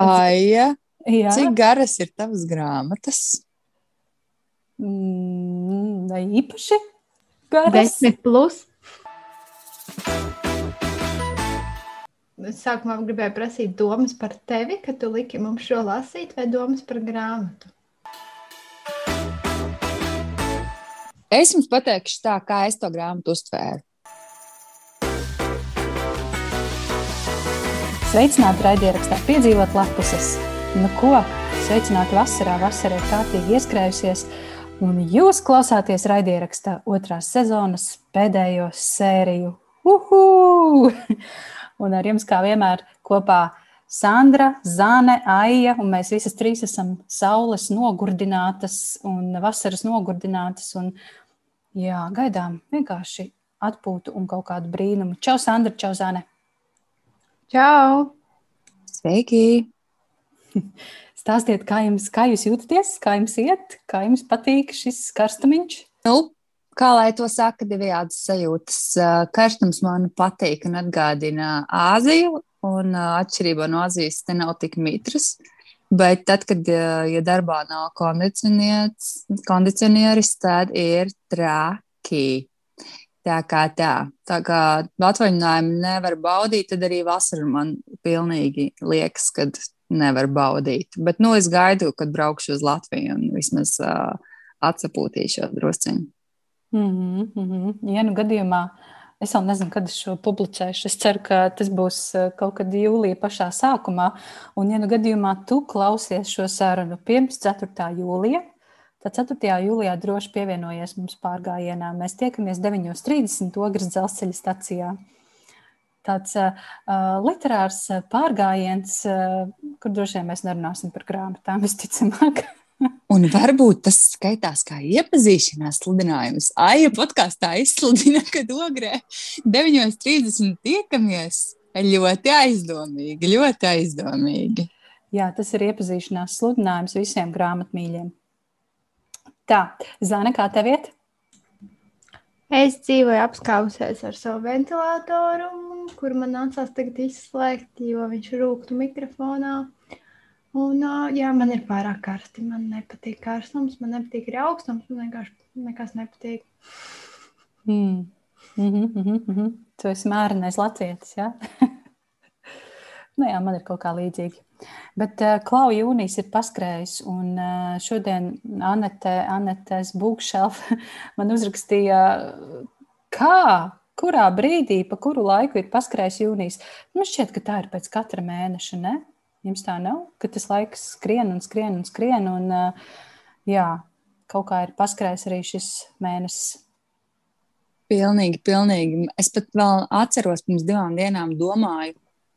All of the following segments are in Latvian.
Aija, Jā, cik garas ir tavas grāmatas? mm, vai īpaši garas? Desmit plus. Es sākumā gribēju prasīt domas par tevi, kad tu liki mums šo lasīt, vai domas par grāmatu. Es jums pateikšu tā, kā es to grāmatu uztvēru. Sveicināti raidierakstā piedzīvot lapuses. Nu ko, sveicināti vasarā, vasara ir kārtīgi ieskrējusies, un jūs klausāties raidierakstā otrās sezonas pēdējo sēriju. Uhu! Un ar jums kā vienmēr kopā Sandra, Zane, Aija, un mēs visas trīs esam saules nogurdinātas un vasaras nogurdinātas, un jā, gaidām vienkārši atpūtu un kaut kādu brīnumu. Čau, Sandra, čau, Zane! Čau! Sveiki! Stāstiet, kā jums, kā jūs jūtaties, kā jums iet, kā jums patīk šis karstumiņš. Nu, kā lai to saka, divējādas sajūtas. Uh, Karstums man patīk un atgādina Āziju, un uh, atšķirībā no Āzijas te nav tik mitrs. Bet tad, kad uh, ja darbā nav kondicionieris, kondicionieris, tad ir traki. Tā kā tā. Tā kā atvaļinājumu nevar baudīt, tad arī vasarā man pilnīgi liekas, ka nevar baudīt. Bet nu, es gaidu, kad braukšu uz Latviju un vismaz uh, atsapūtīšos drusciņi. Mm -hmm. Ja nu gadījumā, es vēl nezinu, kad es šo publicēšu. Es ceru, ka tas būs kaut kad jūlijā pašā sākumā. Un, ja nu gadījumā tu klausies šo sarunu pirms 4. jūlija, tad 4. jūlijā droši pievienojies mums pārgājienā. Mēs tiekamies 9.30 Ogres dzelzceļa stacijā. Tāds uh, literārs pārgājiens, uh, kur droši vien mēs nerunāsim par grāmatām, visticamāk. Un varbūt tas skaitās kā iepazīšanās sludinājums. Aija podkāstā izsludina, ka ogrē 9.30 tiekamies. Ļoti aizdomīgi, ļoti aizdomīgi. Jā, tas ir iepazīšanās sludinājums visiem grāmatmīļiem. Tā, Zana, kā tev iet? Es dzīvoju apskausies ar savu ventilatoru, kur man nācās tagad izslēgt, jo viņš rūktu mikrofonā. Un, jā, man ir pārāk karsti. Man nepatīk karstums, man nepatīk arī augstums. Man vienkārši nekas nepatīk. Mm. Mm -hmm, mm -hmm. Tu esi mērenais latvietis, jā? nu jā, man ir kaut kā līdzīgi. Bet uh, Klau jūnijas ir paskrējis, un uh, šodien Anete, Anetes Bookshelf man uzrakstīja, kā, kurā brīdī, pa kuru laiku ir paskrējis jūnijas. Man šķiet, ka tā ir pēc katra mēneša, ne? Jums tā nav, ka tas laiks skrien un skrien un skrien, un uh, jā, kaut kā ir paskrējis arī šis mēnesis. Pilnīgi, pilnīgi. Es pat vēl atceros, pirms divām dienām domāju,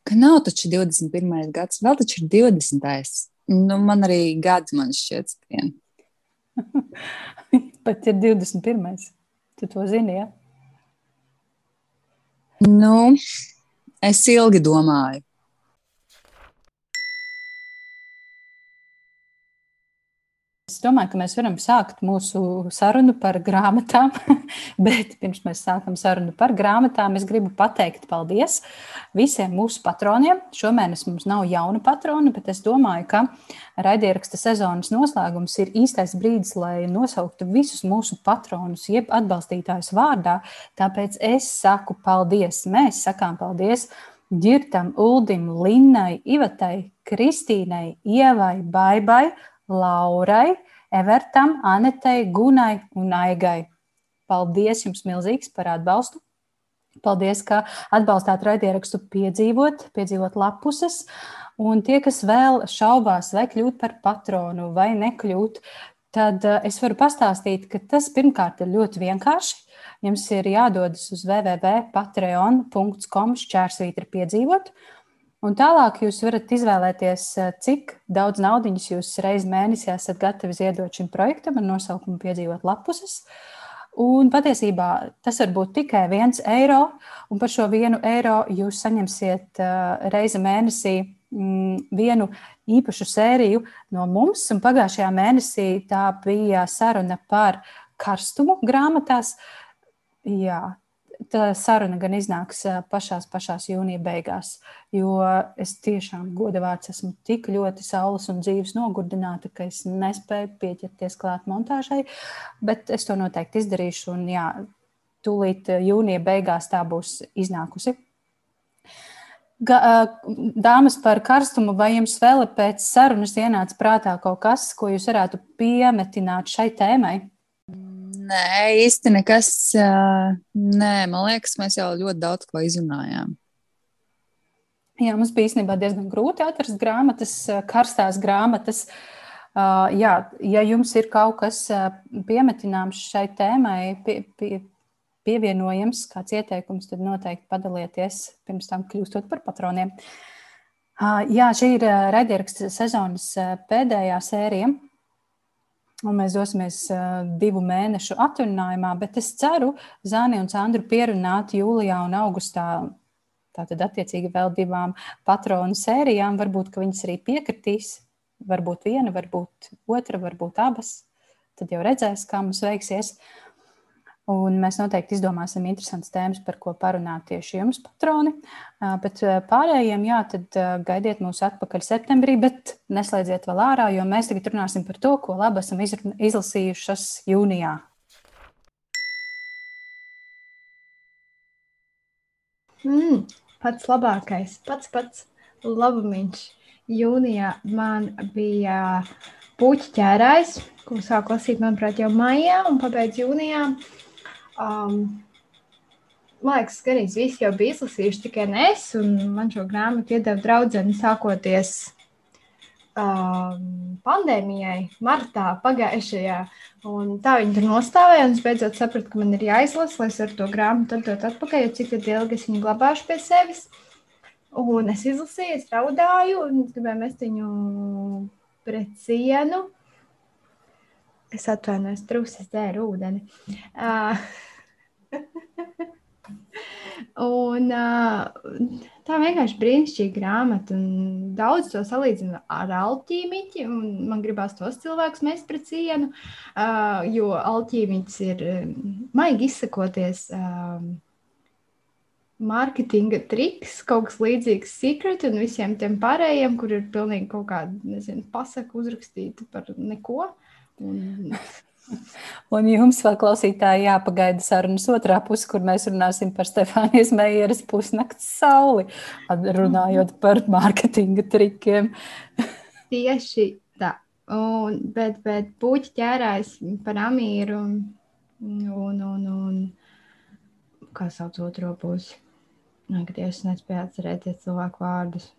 ka nav taču 21. gads, vēl taču ir 20. Nu, man arī gads man šķiet skrien. Pat ir 21. Tu to zini, ja? Nu, es ilgi domāju. Es domāju, ka mēs varam sākt mūsu sarunu par grāmatām, bet pirms mēs sākam sarunu par grāmatām, es gribu pateikt paldies visiem mūsu patroniem. Šomēnes mums nav jauna patrona, bet es domāju, ka raidieraksta sezonas noslēgums ir īstais brīdis, lai nosauktu visus mūsu patronus, jeb atbalstītājus vārdā. Tāpēc es saku paldies, mēs sakām paldies. Girtam, Uldim, Linnai, Ivatai, Kristīnai, Ievai, Baibai, Laurai, Evertam, Anetei, Gunai un Aigai. Paldies jums milzīgs par atbalstu. Paldies, ka atbalstāt raidierakstu piedzīvot, piedzīvot lapuses. Un tie, kas vēl šaubās, vai kļūt par patronu vai nekļūt, tad eh, es varu pastāstīt, ka tas pirmkārt ir ļoti vienkārši. Jums ir jādodas uz www.patreon.com šķērsvītra piedzīvot. Un tālāk jūs varat izvēlēties, eh, cik daudz naudas jūs reizes mēnesī esat gatavi ziedot šim projektam ar nosaukumu Piedzīvot lapuses. Un patiesībā tas var būt tikai viens eiro, un par šo vienu eiro jūs saņemsiet uh, reizi mēnesī mm, vienu īpašu sēriju no mums. Un pagājušajā mēnesī tā bija saruna par karstumu grāmatās. Jā, tā saruna gan iznāks pašās, pašās jūnija beigās, jo es tiešām goda vārds esmu tik ļoti saules un dzīves nogurdināta, ka es nespēju pieķerties klāt montāžai, bet es to noteikti izdarīšu un jā, tūlīt jūnija beigās tā būs iznākusi. Dāmas par karstumu, vai jums vēl pēc sarunas ienāca prātā kaut kas, ko jūs varētu piemetināt šai tēmai? Nē, īsti nekas. Nē, man liekas, mēs jau ļoti daudz ko izrunājām. Jā, mums bija īstenībā diezgan grūti atrast grāmatas, karstās grāmatas. Jā, ja jums ir kaut kas piemetināms šai tēmai, pie, pie, pievienojams, kāds ieteikums, tad noteikti padalieties pirms tam kļūstot par patroniem. Jā, šī ir raidieraksts sezonas pēdējā sērija. Un mēs dosimies divu mēnešu atvaļinājumā, bet es ceru, Zāni un Sandru pierunāt jūlijā un augustā. Tātad, attiecīgi, vēl divām patronu sērijām. Varbūt, viņas arī piekritīs. Varbūt viena, varbūt otra, varbūt abas. Tad jau redzēs, kā mums veiksies. Uh, Un mēs noteikti izdomāsim interesantas tēmas, par ko parunāt tieši jums, patroni. Bet pārējiem, jā, tad gaidiet mūs atpakaļ septembrī, bet neslēdziet vēl ārā, jo mēs tagad runāsim par to, ko labi esam izlasījušas jūnijā. Mm, pats labākais, pats pats labumiņš. Jūnijā man bija puķu ķērājs, ko sāku lasīt, manuprāt, jau maijā un pabeidz jūnijā. Uh, Um, Man liekas, ka arī visi jau bija izlasījuši, tikai es. Man šo grāmatu iedeva draudzene sākoties um, pandēmijai, martā pagājušajā. Un tā viņa tur nostāvēja, un es beidzot sapratu, ka man ir jāizlasa, lai es ar to grāmatu atdot atpakaļ, jo cik ilgi es viņu glabāšu pie sevis. Un es izlasīju, es raudāju, un es gribēju mest viņu pret sienu. Es atvainojos, trūcis dzēru ūdeni. Uh, un tā vienkārši brīnišķīga grāmata. Daudz to salīdzina ar alķīmiķi. Man gribās tos cilvēkus mest pret sienu, jo alķīmiķis ir maigi izsakoties. Mārketinga triks, kaut kas līdzīgs secret un visiem tiem pārējiem, kur ir pilnīgi kaut kāda, nezinu, pasaka uzrakstīta par neko. Un... Un jums vēl klausītāji jāpagaida sarunas otrā puse, kur mēs runāsim par Stefānijas Meijeras pusnakts sauli, runājot par mārketinga trikiem. Tieši tā. Un, bet, bet puķi ķērājas par amīru un, un, un, un kā sauc otro pusi. Nē, ka tieši nespēju atcerēties cilvēku vārdus.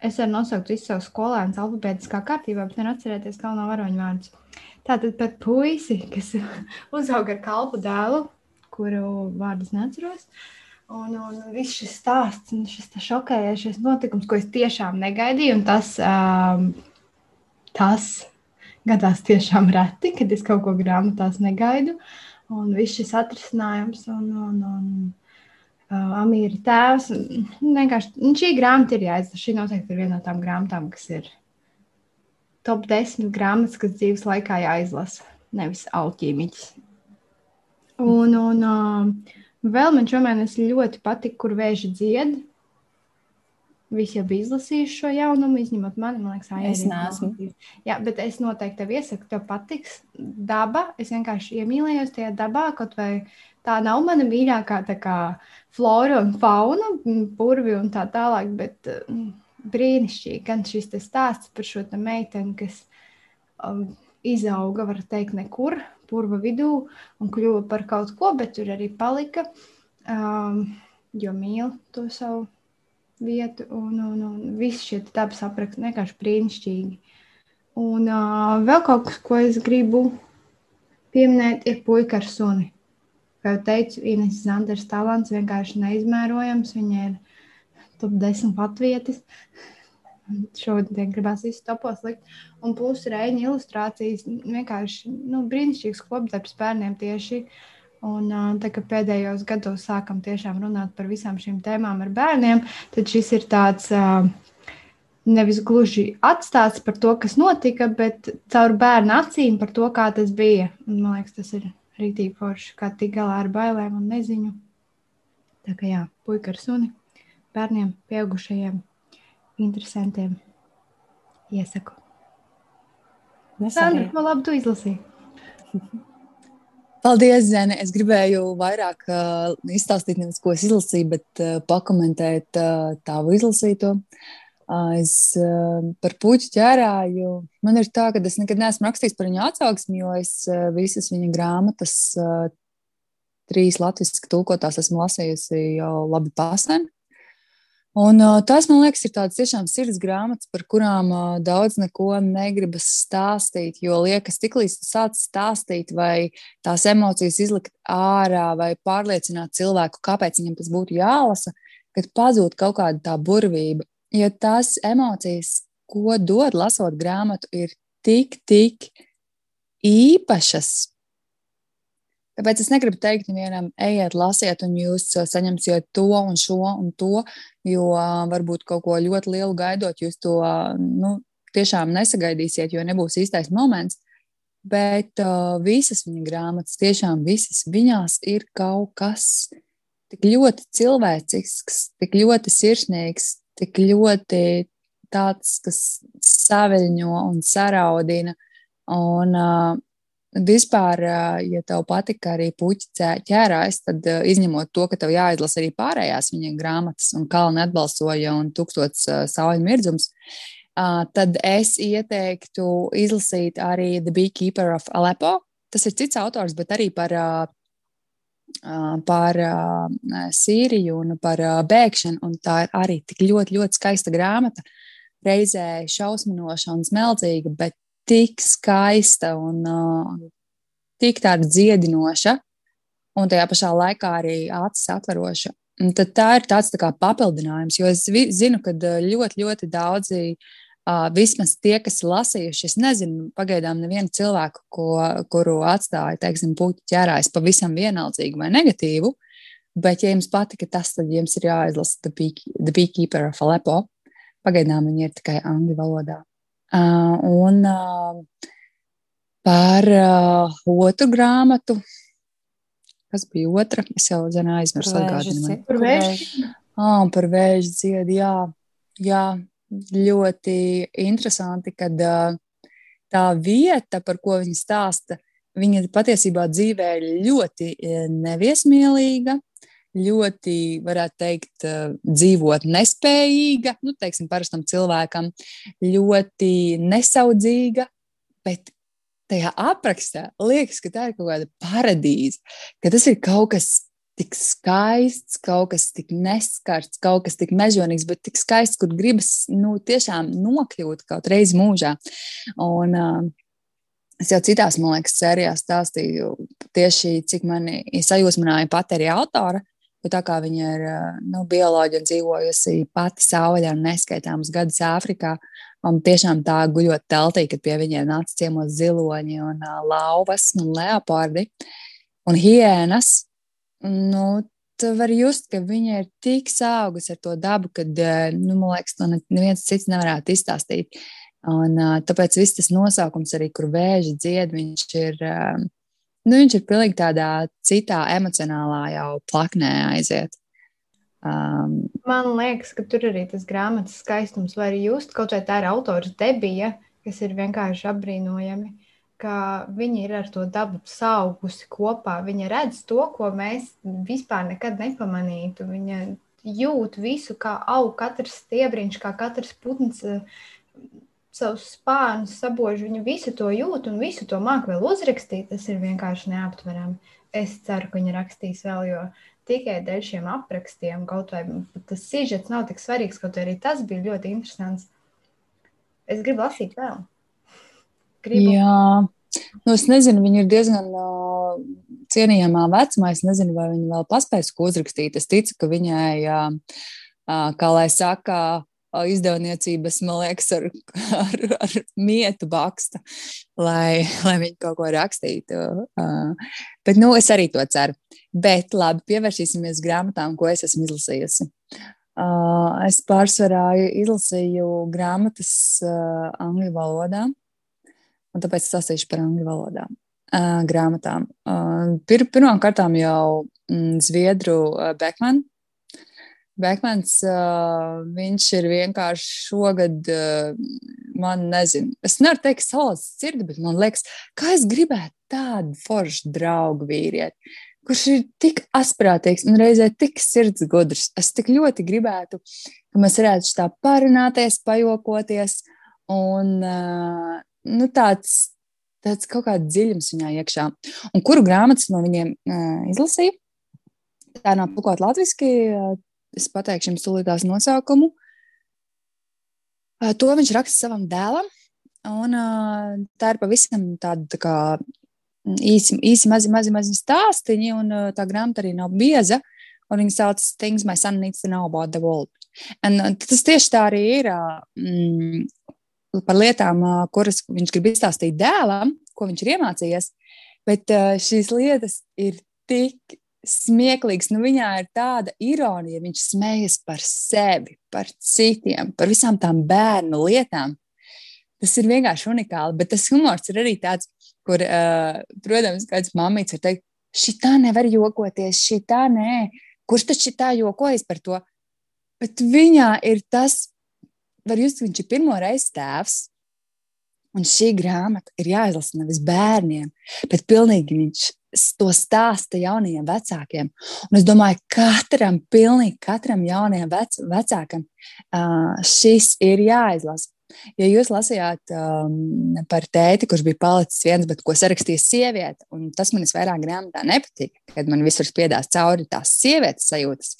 Es varu nosaukt visus savus skolēnus alfabētiskā kārtībā, bet nevaru atcerēties galveno varoņu vārdus. Tātad par puisi, kas uzauga ar kalpu dēlu, kuru vārdus neatceros. Un, un viss šis stāsts, šis šokējošais notikums, ko es tiešām negaidīju, un tas, um, tas gadās tiešām reti, kad es kaut ko grāmatās negaidu. Un viss šis atrisinājums un, un, un Amīra tēvs. Vienkārši šī grāmata ir jāizlasa. Šī noteikti ir viena no tām grāmatām, kas ir top 10 grāmatas, kas dzīves laikā jāizlasa. Nevis alķīmiķis. Un, un uh, vēl man šomēnes ļoti patika, kur vēži dzied. Visi jau bija izlasījuši šo jaunumu, izņemot mani. Man liekas, es neesmu. Jā, bet es noteikti tev iesaku, tev patiks daba. Es vienkārši iemīlējos tajā dabā, kaut vai tā nav mana mīļākā kā, flora un fauna, burvi un tā tālāk. Bet mm, brīnišķīgi gan šis stāsts par šo meiteni, kas um, izauga, var teikt, nekur, purva vidū un kļuva par kaut ko, bet tur arī palika, um, jo mīl to savu vietu, un, un, un viss šie dabas apraksti vienkārši brīnišķīgi. Un uh, vēl kaut kas, ko es gribu pieminēt, ir puika ar suni. Kā jau teicu, Ines Zanders talants vienkārši neizmērojams. Viņa ir top 10 latvietis. Šodien gribās visu topos likt. Un plus reiņa ilustrācijas vienkārši nu, brīnišķīgs kopdarbs bērniem tieši Un tā kā pēdējos gados sākam tiešām runāt par visām šīm tēmām ar bērniem, tad šis ir tāds nevis gluži atstāts par to, kas notika, bet caur bērnu acīm par to, kā tas bija. Un, man liekas, tas ir rītīgi forši, kā tik galā ar bailēm un neziņu. Tā kā jā, puika ar suni, bērniem, pieaugušajiem, interesantiem iesaku. Sandra, man labi tu izlasīji. Paldies, Zene. Es gribēju vairāk uh, izstāstīt, nevis ko es izlasīju, bet uh, pakomentēt uh, tavu izlasīto. Uh, es uh, par puķu ķērāju. Man ir tā, ka es nekad neesmu rakstījis par viņu atsauksmi, jo es uh, visas viņa grāmatas, uh, trīs latviešu tulkotās, esmu lasījusi jau labi pasen. Un, tas, man liekas, ir tāds tiešām sirds grāmatas, par kurām daudz neko negribas stāstīt. Jo liekas, tiklīdz tu sāc stāstīt, vai tās emocijas izlikt ārā, vai pārliecināt cilvēku, kāpēc viņam tas būtu jālasa, kad pazūd kaut kāda tā burvība. Jo tās emocijas, ko dod lasot grāmatu, ir tik, tik īpašas, Tāpēc es negribu teikt, vienam, ejiet, lasiet, un jūs uh, saņemsiet to un šo un to, jo uh, varbūt kaut ko ļoti lielu gaidot, jūs to uh, nu, tiešām nesagaidīsiet, jo nebūs īstais moments. Bet uh, visas viņa grāmatas, tiešām visas viņās ir kaut kas tik ļoti cilvēcisks, tik ļoti sirsnīgs, tik ļoti tāds, kas saviņo un saraudina. Un, uh, Vispār, ja tev patika arī puķi ķērājs, tad izņemot to, ka tev jāizlasa arī pārējās viņa grāmatas, un Kalna atbalsoja un tūkstots sauļu mirdzums, tad es ieteiktu izlasīt arī The Beekeeper of Aleppo. Tas ir cits autors, bet arī par, par Sīriju un par bēgšanu, un tā ir arī tik ļoti, ļoti skaista grāmata. Reizē šausminoša un smeldzīga, bet tik skaista un tik tāda dziedinoša, un tajā pašā laikā arī acis atveroša. Un tad tā ir tāds tā papildinājums, jo es zinu, ka ļoti, ļoti daudzi, uh, vismaz tie, kas lasījuši, es nezinu pagaidām nevienu cilvēku, ko, kuru atstāja, teiksim, puķu ķērājs pavisam vienaldzīgu vai negatīvu, bet, ja jums patika tas, tad jums ir jāizlasa The, Bee, The Beekeeper of Aleppo. Pagaidām viņi ir tikai angļu valodā. Uh, un uh, par uh, otru grāmatu, kas bija otra, es jau zinu, aizmirsu atgādinājumu. Par vēža. Ah, par vēža dziedu, jā. jā. Ļoti interesanti, kad tā vieta, par ko viņa stāsta, viņa patiesībā dzīvē ir ļoti neviesmīlīga ļoti, varētu teikt, dzīvot nespējīga, nu, teiksim, parastam cilvēkam, ļoti nesaudzīga, bet tajā aprakstā liekas, ka tā ir kaut kāda paradīze, ka tas ir kaut kas tik skaists, kaut kas tik neskarts, kaut kas tik mežonīgs, bet tik skaists, kur gribas nu, tiešām nokļūt kaut reiz mūžā. Un, uh, Es jau citās, man liekas, sērijās stāstīju tieši, cik mani sajūsmināja pati arī autora, Jo tā kā viņa ir nu, bioloģija dzīvojusi pati savvaļā un neskaitāmus gadus Āfrikā, un tiešām tā guļot teltī, kad pie viņiem nāca ciemos ziloņi un lauvas un leopardi un hienas, nu, tu vari just, ka viņa ir tik saugus ar to dabu, ka, nu, man liekas, to neviens cits nevarētu izstāstīt. Un, tāpēc viss tas nosaukums arī, kur vēži dzied, viņš ir nu, viņš ir pilnīgi tādā citā emocionālā jau plaknē aiziet. Um, Man liekas, ka tur arī tas grāmatas skaistums var just, kaut vai tā ir autors debija, kas ir vienkārši apbrīnojami, ka viņi ir ar to dabu saugusi kopā. Viņa redz to, ko mēs vispār nekad nepamanītu. Viņa jūt visu, kā aug katrs stiebriņš, kā katrs putns savus spārnus sabož, viņa visu to jūt un visu to māku vēl uzrakstīt. Tas ir vienkārši neaptverami. Es ceru, ka viņa rakstīs vēl, jo tikai dēļ šiem aprakstiem, kaut vai tas sižets nav tik svarīgs, kaut arī tas bija ļoti interesants. Es gribu lasīt vēl. Gribu. Jā, nu es nezinu, viņa ir diezgan uh, cienījamā vecumā. Es nezinu, vai viņa vēl paspēs ko uzrakstīt. Es ticu, ka viņai, uh, uh, kā lai saka, izdevniecības, man liekas, ar, ar, ar mietu baksta, lai, lai viņi kaut ko rakstītu. Bet, nu, es arī to ceru. Bet, labi, pievērsīsimies grāmatām, ko es esmu izlasījusi. Es pārsvarā izlasīju grāmatas angļu valodā, un tāpēc es lasīšu par angļu valodām. uh, grāmatām. Uh, pir, Pirmkārt, jau mm, Zviedru uh, Bekmanu. Bekmans, uh, viņš ir vienkārši šogad, uh, man nezinu, es nevaru teikt, salas sirdi, bet man liekas, kā es gribētu tādu foršu draugu vīrieti, kurš ir tik asprātīgs un reizē tik sirds gudrs. Es tik ļoti gribētu, ka mēs varētu tā parunāties, pajokoties un uh, nu, tāds tāds kaut kāds dziļums viņā iekšā. Un kuru grāmatas no viņiem uh, izlasīju? Tā nav pukot latviešu. Uh, es pateikšu jums tūlītās nosaukumu. Uh, to viņš raksta savam dēlam. Un, uh, tā ir pavisam tāda tā kā, īsi, īsi mazi, mazi, mazi stāstīņi, un uh, tā grāmata arī nav bieza. Viņa sauc Things My Son Needs to Know About the World. Un, uh, tas tieši tā arī ir. Uh, par lietām, kuras viņš grib izstāstīt dēlam, ko viņš ir iemācījies. Bet šīs lietas ir tik smieklīgas. Nu, viņā ir tāda ironija, viņš smējas par sevi, par citiem, par visām tām bērnu lietām. Tas ir vienkārši unikāli, bet tas humors ir arī tāds, kur, protams, kāds mamīts var teikt, šī tā nevar jokoties, šī tā nē, kurš taču tā jokojas par to. Bet viņā ir tas var just, ka viņš ir pirmo reizi tēvs. Un šī grāmata ir jāizlasa nevis bērniem, bet pilnīgi viņš to stāsta jaunajiem vecākiem. Un es domāju, katram, pilnīgi katram jaunajam vec, vecākam uh, šis ir jāizlasa. Ja jūs lasījāt um, par tēti, kurš bija palicis viens, bet ko sarakstīja sieviete, un tas man visvairāk grāmatā nepatīk, kad man visur spiedās cauri tās sievietes sajūtas,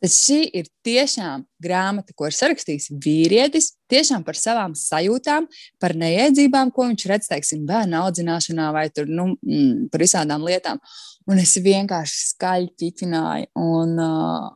Tad šī ir tiešām grāmata, ko ir sarakstījis vīrietis, tiešām par savām sajūtām, par neiedzībām, ko viņš redz, teiksim, bērnu audzināšanā vai tur, nu, mm, par visādām lietām. Un es vienkārši skaļi ķiķināju. Un, uh,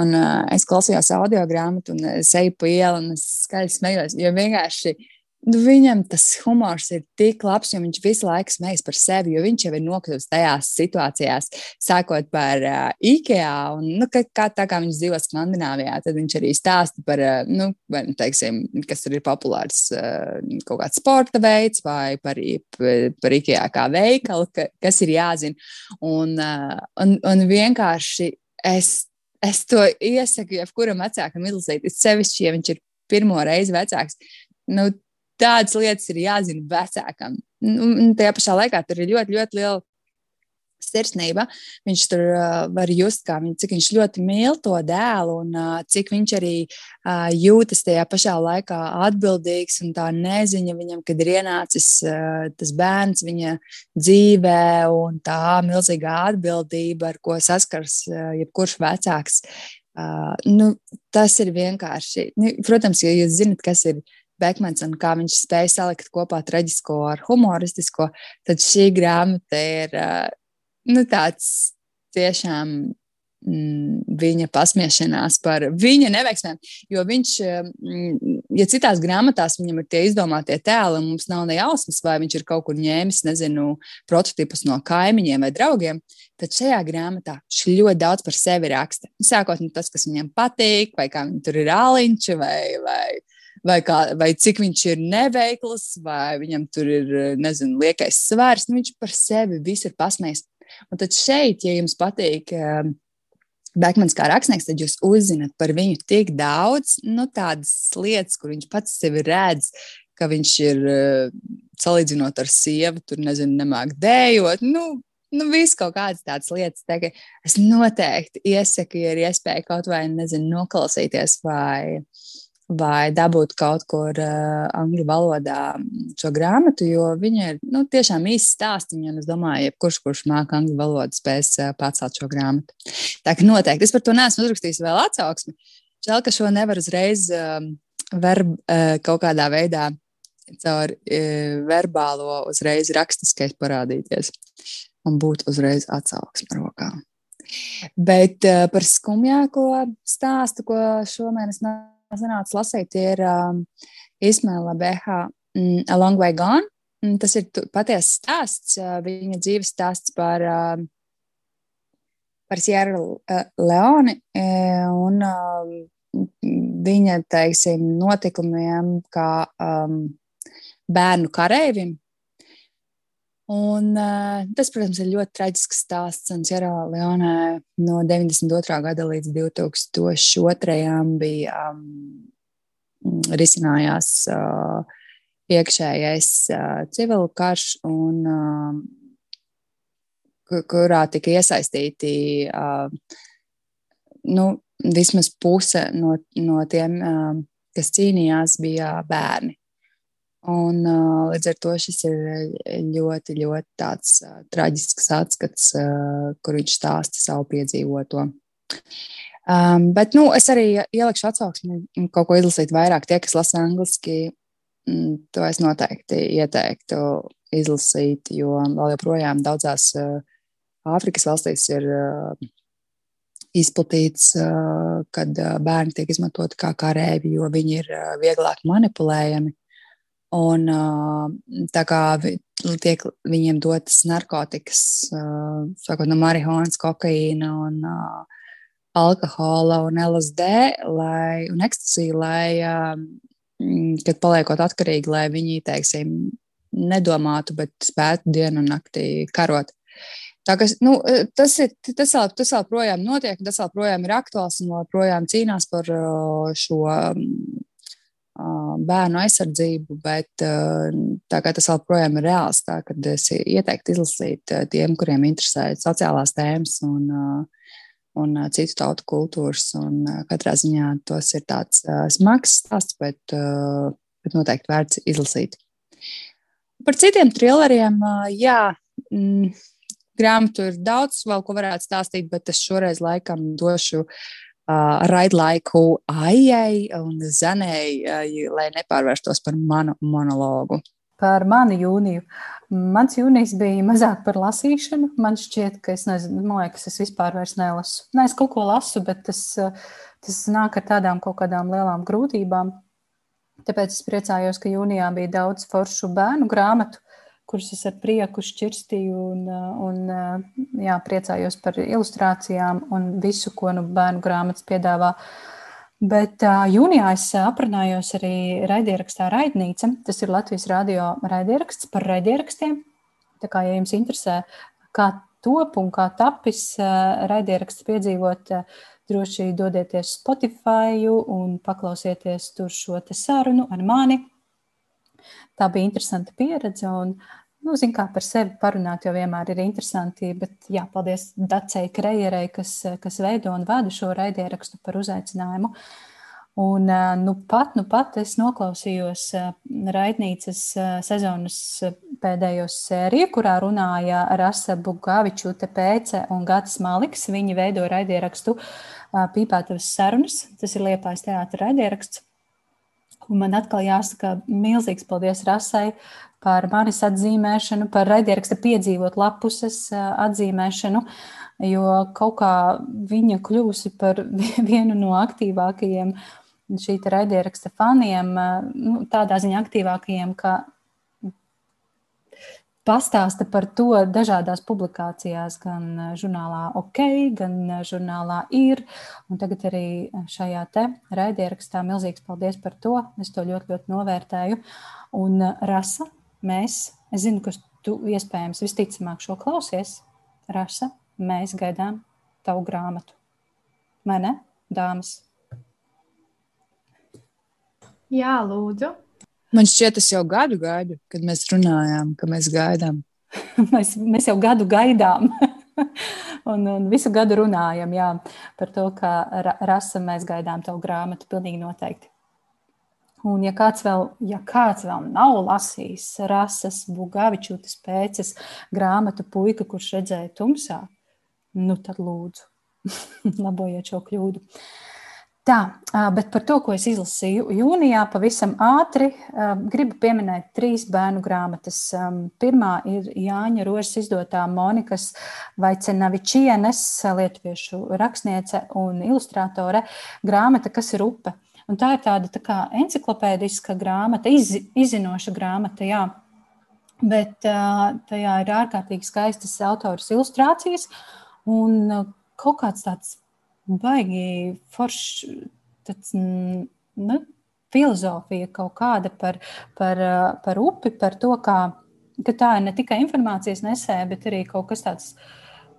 un uh, es klausījos audio grāmatu, un es eju pa ielu, un es skaļi smējos. Jo vienkārši Nu, viņam tas humors ir tik labs, jo viņš visu laiku smējas par sevi, jo viņš jau ir nokļuvis tajās situācijās, sākot par uh, IKEA. Un, nu, kā, kā, tā kā viņš dzīvo Skandināvijā, tad viņš arī stāsta par, uh, nu, vai, nu, teiksim, kas ir populārs uh, kaut kāds sporta veids vai par, par IKEA kā veikalu, ka, kas ir jāzina. Un, uh, un, un vienkārši es, es to iesaku jebkuram vecākam izlasīt, sevišķi, ja viņš ir pirmo reizi vecāks. Nu, tādas lietas ir jāzina vecākam. Un tajā pašā laikā tur ir ļoti, ļoti liela sirsnība. Viņš tur uh, var just, viņ, cik viņš ļoti mīl to dēlu un uh, cik viņš arī uh, jūtas tajā pašā laikā atbildīgs un tā neziņa viņam, kad ir ienācis uh, tas bērns viņa dzīvē un tā milzīgā atbildība, ar ko saskars uh, jebkurš vecāks. Uh, nu, tas ir vienkārši. Nu, protams, ja jūs zinat, kas ir uh, Bekmans un kā viņš spēja salikt kopā traģisko ar humoristisko, tad šī grāmata ir nu, tāds tiešām mm, viņa pasmiešanās par viņa neveiksmēm. Jo viņš, ja citās grāmatās viņam ir tie izdomātie tēli, mums nav ne jausmas, vai viņš ir kaut kur ņēmis, nezinu, prototipus no kaimiņiem vai draugiem, tad šajā grāmatā viņš ļoti daudz par sevi raksta. Sākot no tas, kas viņam patīk, vai kā viņi tur ir āliņši, vai, vai vai, kā, vai cik viņš ir neveikls, vai viņam tur ir, nezinu, liekais svērs. Nu, viņš par sevi visu ir pasmējis. Un tad šeit, ja jums patīk uh, Bekmans kā rakstnieks, tad jūs uzzināt par viņu tik daudz, nu, tādas lietas, kur viņš pats sevi redz, ka viņš ir uh, salīdzinot ar sievu, tur nezinu, nemāk dējot. Nu, nu, viss kaut kādas tādas lietas. Tā, es noteikti iesaku, ja ir iespēja kaut vai, nezinu, noklausīties vai vai dabūt kaut kur uh, angļu valodā šo grāmatu, jo viņa ir nu, tiešām īsta stāstīņa. Es domāju, ka kurš, kurš māca angļu valodu, spēs uh, pacelt šo grāmatu. Tā kā noteikti es par to neesmu uzrakstījis vēl atsauksmi. Žēl, ka šo nevar uzreiz uh, verb, uh, kaut kādā veidā caur uh, verbālo uzreiz rakstiskais parādīties un būt uzreiz atsauksme rokā. Bet uh, par skumjāko stāstu, ko šomēnes nav sanāca lasīt, ir um, Ismaila Beha mm, A Long Way Gone. Mm, tas ir patiesa stāsts, uh, viņa dzīves stāsts par, uh, par Sierra uh, Leoni uh, un uh, viņa, teiksim, notikumiem kā um, bērnu kareivim. Un, uh, tas, protams, ir ļoti traģisks stāsts. Sierra Leone no 92. gada līdz 2002. bija um, risinājās uh, iekšējais uh, civilu karš, un, uh, kurā tika iesaistīti uh, nu, vismaz puse no, no tiem, uh, kas cīnījās, bija bērni. Un, uh, līdz ar to šis ir ļoti, ļoti tāds uh, traģisks atskats, uh, kur viņš stāsta savu piedzīvoto. Um, bet nu, es arī ielikšu atsauksmi, kaut ko izlasīt vairāk. Tie, kas lasa angliski, mm, to es noteikti ieteiktu izlasīt, jo vēl joprojām daudzās uh, Āfrikas valstīs ir uh, izplatīts, uh, kad uh, bērni tiek izmantoti kā karēvi, jo viņi ir uh, vieglāk manipulējami. Un tā kā tiek viņiem dotas narkotikas, sākot no marihuānas, kokaīna un alkohola un LSD lai, un ekstasija, lai, kad paliekot atkarīgi, lai viņi, teiksim, nedomātu, bet spētu dienu un naktī karot. Tā, kas, nu, tas, ir, tas, vēl, tas vēl projām notiek, tas vēl projām ir aktuāls un joprojām cīnās par šo bērnu aizsardzību, bet tā kā tas joprojām ir reāls, tā kad es ieteiktu izlasīt tiem, kuriem interesē sociālās tēmas un, un citu tautu kultūras. Un katrā ziņā tos ir tāds smags stāsts, bet, bet noteikti vērts izlasīt. Par citiem trilleriem, jā, mm, grāmatu ir daudz, vēl ko varētu stāstīt, bet es šoreiz laikam došu uh, raidlaiku Aijai un uh, lai nepārvērstos par manu monologu. Par manu jūniju. Mans jūnijas bija mazāk par lasīšanu. Man šķiet, ka es nezinu, man liekas, es vispār nelasu. Nē, es kaut ko lasu, bet tas, tas nāk ar tādām kaut kādām lielām grūtībām. Tāpēc es priecājos, ka jūnijā bija daudz foršu bērnu grāmatu, kurus es ar prieku šķirstīju un, un jā, priecājos par ilustrācijām un visu, ko nu bērnu grāmatas piedāvā. Bet uh, jūnijā es aprunājos arī raidierakstā Raidnīca. Tas ir Latvijas radio raidieraksts par raidierakstiem. Tā kā, ja jums interesē, kā top un kā tapis uh, raidieraksts piedzīvot, uh, droši dodieties Spotify un paklausieties tur šo sarunu ar mani. Tā bija interesanta pieredze. Un, Nu, Ziniet, kā par sevi parunāt, jau vienmēr ir interesanti. Bet, jā, paldies Dacei Kreierei, kas, kas veido un vada šo raidierakstu par uzaicinājumu. Un, nu, pat, nu, pat es noklausījos raidnīcas sezonas pēdējos sēriju, kurā runāja Rasa Bugavičūte Pēce un Gatis Maliks. Viņi veido raidierakstu Pīpētavas sarunas. Tas ir Liepājas teātra raidieraksts. Un man atkal jāsaka milzīgs paldies Rasai par manis atzīmēšanu, par raidieraksta piedzīvot lapuses atzīmēšanu, jo kaut kā viņa kļūsi par vienu no aktīvākajiem šī raidieraksta faniem, nu, tādā ziņā aktīvākajiem, ka pastāsta par to dažādās publikācijās, gan žurnālā OK, gan žurnālā ir. Un tagad arī šajā te raidierakstā milzīgs paldies par to. Es to ļoti, ļoti novērtēju. Un Rasa, mēs, es zinu, ka tu iespējams visticamāk šo klausies, Rasa, mēs gaidām tavu grāmatu. Vai ne, dāmas? Jā, lūdzu. Man šķiet, es jau gadu gaidu, kad mēs runājām, ka mēs gaidām. mēs, mēs jau gadu gaidām. un, un visu gadu runājam jā, par to, ka rasa mēs gaidām tavu grāmatu. Pilnīgi noteikti. Un, ja kāds vēl, ja kāds vēl nav lasījis rases, buļbuļsaktas pēces grāmatu puika, kurš redzēja tumsā, nu tad lūdzu, labojiet šo kļūdu. Tā, bet par to, ko es izlasīju jūnijā, pavisam ātri gribu pieminēt trīs bērnu grāmatas. Pirmā ir Jāņa Rožas izdotā Monikas Vaicenavičienes, lietuviešu rakstniece un ilustrātore grāmata, kas ir upe. Un tā ir tāda tā kā enciklopēdiska grāmata, iz, izzinoša grāmata, jā. Bet tajā ir ārkārtīgi skaistas autoras ilustrācijas un kaut kāds tāds baigi foršs tāds, nu, filozofija kaut kāda par, par, par upi, par to, kā ka tā ir ne tikai informācijas nesēja, bet arī kaut kas tāds.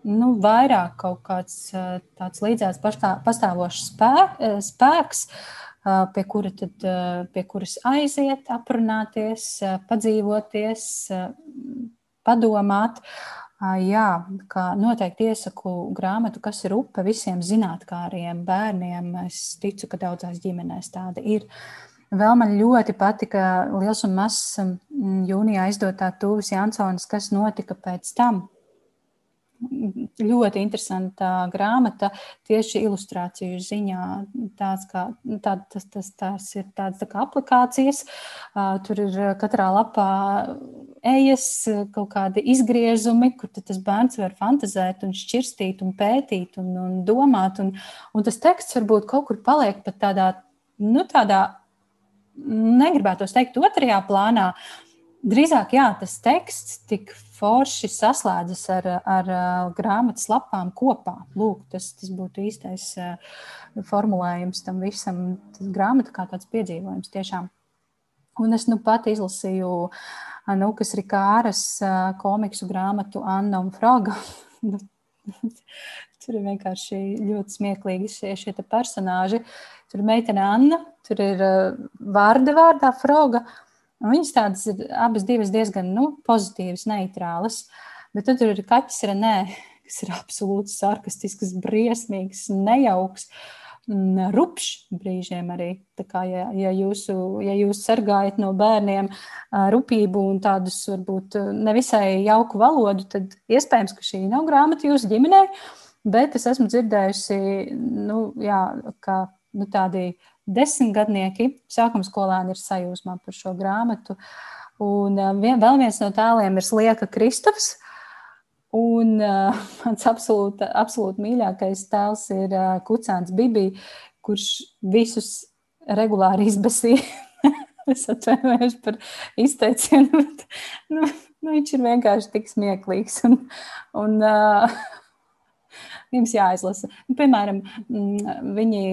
Nu, vairāk kaut kāds tāds līdzās pastāvošs spēks, pie, kura tad, pie kuras aiziet, aprunāties, padzīvoties, padomāt. Jā, kā noteikti iesaku grāmatu, kas ir upe visiem zinātnāriem, bērniem. Es ticu, ka daudzās ģimenēs tāda ir. Vēl man ļoti patika liels un mazs jūnijā izdotā Tūvis Jansons, kas notika pēc tam ļoti interesanta grāmata tieši ilustrāciju ziņā. Tās, kā, tā, tas, tas, tās ir tādas tā kā aplikācijas. Tur ir katrā lapā ejas, kaut kādi izgriezumi, kur tas bērns var fantazēt un šķirstīt un pētīt un, un domāt. Un, un tas teksts varbūt kaut kur paliek pat tādā, nu, tādā negribētos teikt otrajā plānā. Drīzāk, jā, tas teksts tik forši saslēdzas ar, ar, ar grāmatas lapām kopā. Lūk, tas, tas būtu īstais formulējums tam visam. Tas grāmata kā tāds piedzīvojums tiešām. Un es nu pat izlasīju Anukas Rikāras komiksu grāmatu Anna un Froga. Tur ir vienkārši ļoti smieklīgi šie, šie personāļi. Tur ir meitene Anna, tur ir vārda vārdā Froga. Uh, viņas tādas ir abas diezgan nu, pozitīvas, neitrālas. Bet tad tur ir kaķis Renē, kas ir absolūti sarkastisks, briesmīgs, nejauks. Rupšs brīžiem arī. Tā kā, ja, ja, jūsu, ja jūs sargājat no bērniem rupību un tādus varbūt nevisai jauku valodu, tad iespējams, ka šī nav grāmata jūsu ģimenei. Bet es esmu dzirdējusi, nu, jā, ka nu, tādi desmitgadnieki, sākuma skolēni ir sajūsmā par šo grāmatu. Un uh, vien, vēl viens no tēliem ir Slieka Kristofs. Un uh, mans absolūti, absolūti mīļākais tēls ir uh, Kucēns Bibī, kurš visus regulāri izbasīja. es atvainojos par izteicienu, bet nu, nu, viņš ir vienkārši tik smieklīgs. Un, un, uh, jums jāizlasa. Piemēram, mm, viņi,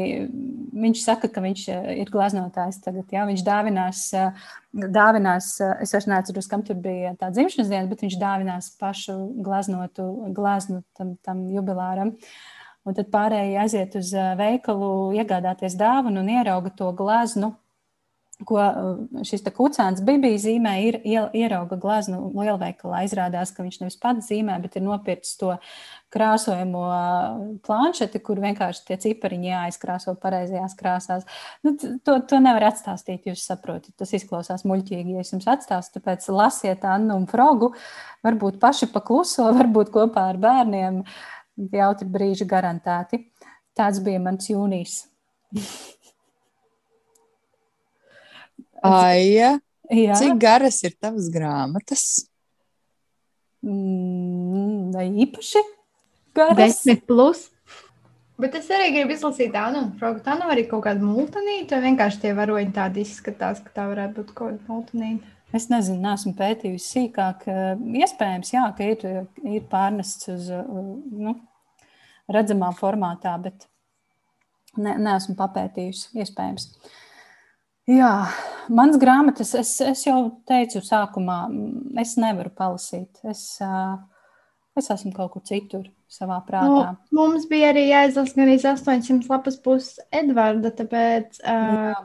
viņš saka, ka viņš eh, ir glaznotājs tagad. Jā, viņš dāvinās, eh, dāvinās, eh, es vairs neatceros, kam tur bija tā dzimšanas diena, bet viņš dāvinās pašu glaznotu glaznu tam, tam jubilāram. Un tad pārējie aiziet uz veikalu, iegādāties dāvanu un ierauga to glaznu ko uh, šis kucēns Bībija zīmē, ir ierauga glaznu lielveikalā. Izrādās, ka viņš nevis pats zīmē, bet ir nopircis to krāsojamo uh, planšeti, kur vienkārši tie cipariņi jāizkrāso pareizajās krāsās. Nu, to, to nevar atstāstīt, jūs saprotat. Tas izklausās muļķīgi, ja es jums atstāstu. Tāpēc lasiet Annu un Frogu, varbūt paši pakluso, varbūt kopā ar bērniem. Jautri brīži garantēti. Tāds bija mans jūnijas. Aija, Jā. cik garas ir tavas grāmatas? Mm, vai īpaši garas? Desmit plus. Bet es arī gribu izlasīt tādu frāgu. Tā nav arī kaut kāda multinīta, vai vienkārši tie varoņi tādi izskatās, ka tā varētu būt kaut kāda multinīta. Es nezinu, neesmu pētījusi sīkāk. Iespējams, jā, ka ir, ir pārnests uz nu, redzamā formātā, bet ne, neesmu papētījusi. Iespējams. Uh, Jā, mans grāmatas, es, es jau teicu, sākumā, es nevaru palasīt. Es, es esmu kaut kur citur, savā prātā. Nu, mums bija arī jāizlasa gan 800 lapas puses Edvarda, tāpēc. Uh,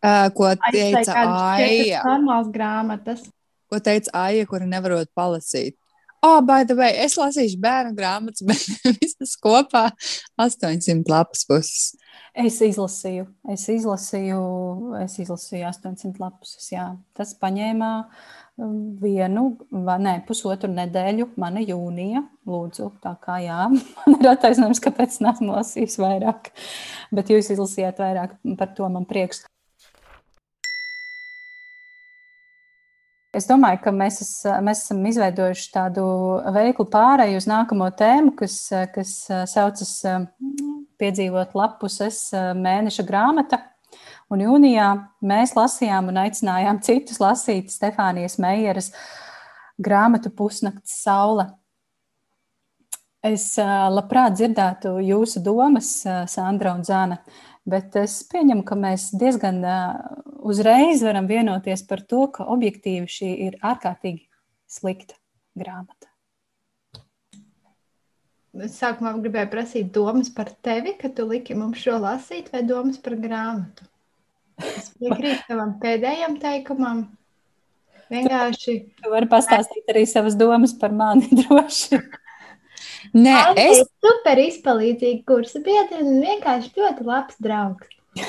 uh, ko teica Aija? Normāls grāmatas. Ko teica Aija, kura nevarot palasīt? Oh, by the way, es lasīšu bērnu grāmatas, bet visas kopā 800 lapas puses. Es izlasīju, es izlasīju, es izlasīju 800 lapus. Jā. Tas paņēma um, vienu, ne, pusotru nedēļu, mana jūnija. Lūdzu, tā kā jā, man ir attaisnojums, kāpēc nesmu lasījis vairāk. Bet jūs izlasījāt vairāk, par to man prieks. Es domāju, ka mēs, es, mēs esam izveidojuši tādu veiklu pārēju uz nākamo tēmu, kas, kas saucas piedzīvot lapuses mēneša grāmata. Un jūnijā mēs lasījām un aicinājām citus lasīt Stefānijas Meijeras grāmatu Pusnakts saule. Es labprāt dzirdētu jūsu domas, Sandra un Zana, bet es pieņemu, ka mēs diezgan uzreiz varam vienoties par to, ka objektīvi šī ir ārkārtīgi slikta grāmata? Es sākumā gribēju prasīt domas par tevi, kad tu liki mums šo lasīt, vai domas par grāmatu. Es piekrītu tavam pēdējam teikumam. Vienkārši. Tu vari pastāstīt arī savas domas par mani droši. Nē, es. Super izpalīdzīgi kursa biedri un vienkārši ļoti labs draugs.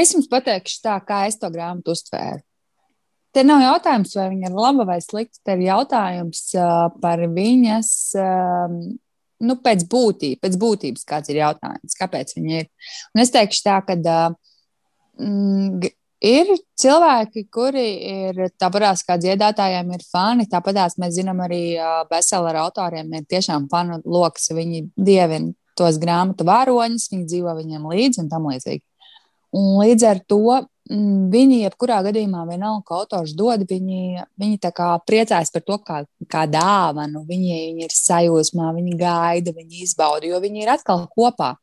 es jums pateikšu tā, kā es to grāmatu uztvēru. Te nav jautājums, vai viņa ir laba vai slikta. Te ir jautājums par viņas, nu, pēc, būtība, pēc būtības, kāds ir jautājums, kāpēc viņa ir. Un es teikšu tā, ka ir cilvēki, kuri ir tāpatās kā dziedātājiem, ir fani. Tāpatās mēs zinām arī bestselleru autoriem, ir tiešām fanu lokus. Viņi dievina tos grāmatu varoņus, viņi dzīvo viņiem līdzi un tam līdzīgi. Un līdz ar to Mm, viņi, jebkurā gadījumā, vienalga, ko autors dod, viņi, viņi priecājas par to kā, kā dāvanu. Viņi, viņi ir sajūsmā, viņi gaida, viņi izbauda, jo viņi ir atkal kopā.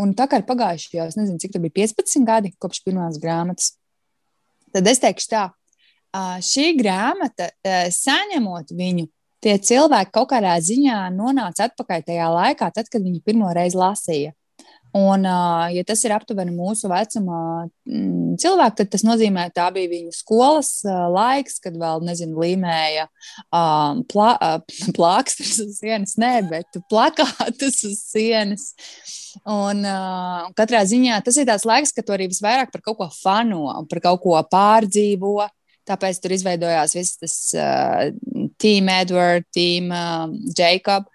Un tā kā ir pagājuši jau, es nezinu, cik tas bija 15 gadi kopš pirmās grāmatas, tad es teikšu tā, šī grāmata, saņemot viņu, tie cilvēki kaut kādā ziņā nonāca atpakaļ tajā laikā, tad, kad viņi pirmo reizi lasīja. Un, ja tas ir aptuveni mūsu vecuma mm, cilvēki, tad tas nozīmē, ka tā bija viņa skolas laiks, kad vēl, nezinu, līmēja plā, plākstus uz sienas, ne, bet plakātus uz sienas. Un uh, katrā ziņā tas ir tāds laiks, kad tu arī visvairāk par kaut ko fano, par kaut ko pārdzīvo. Tāpēc tur izveidojās viss tas uh, Team Edward, Team uh, Jacob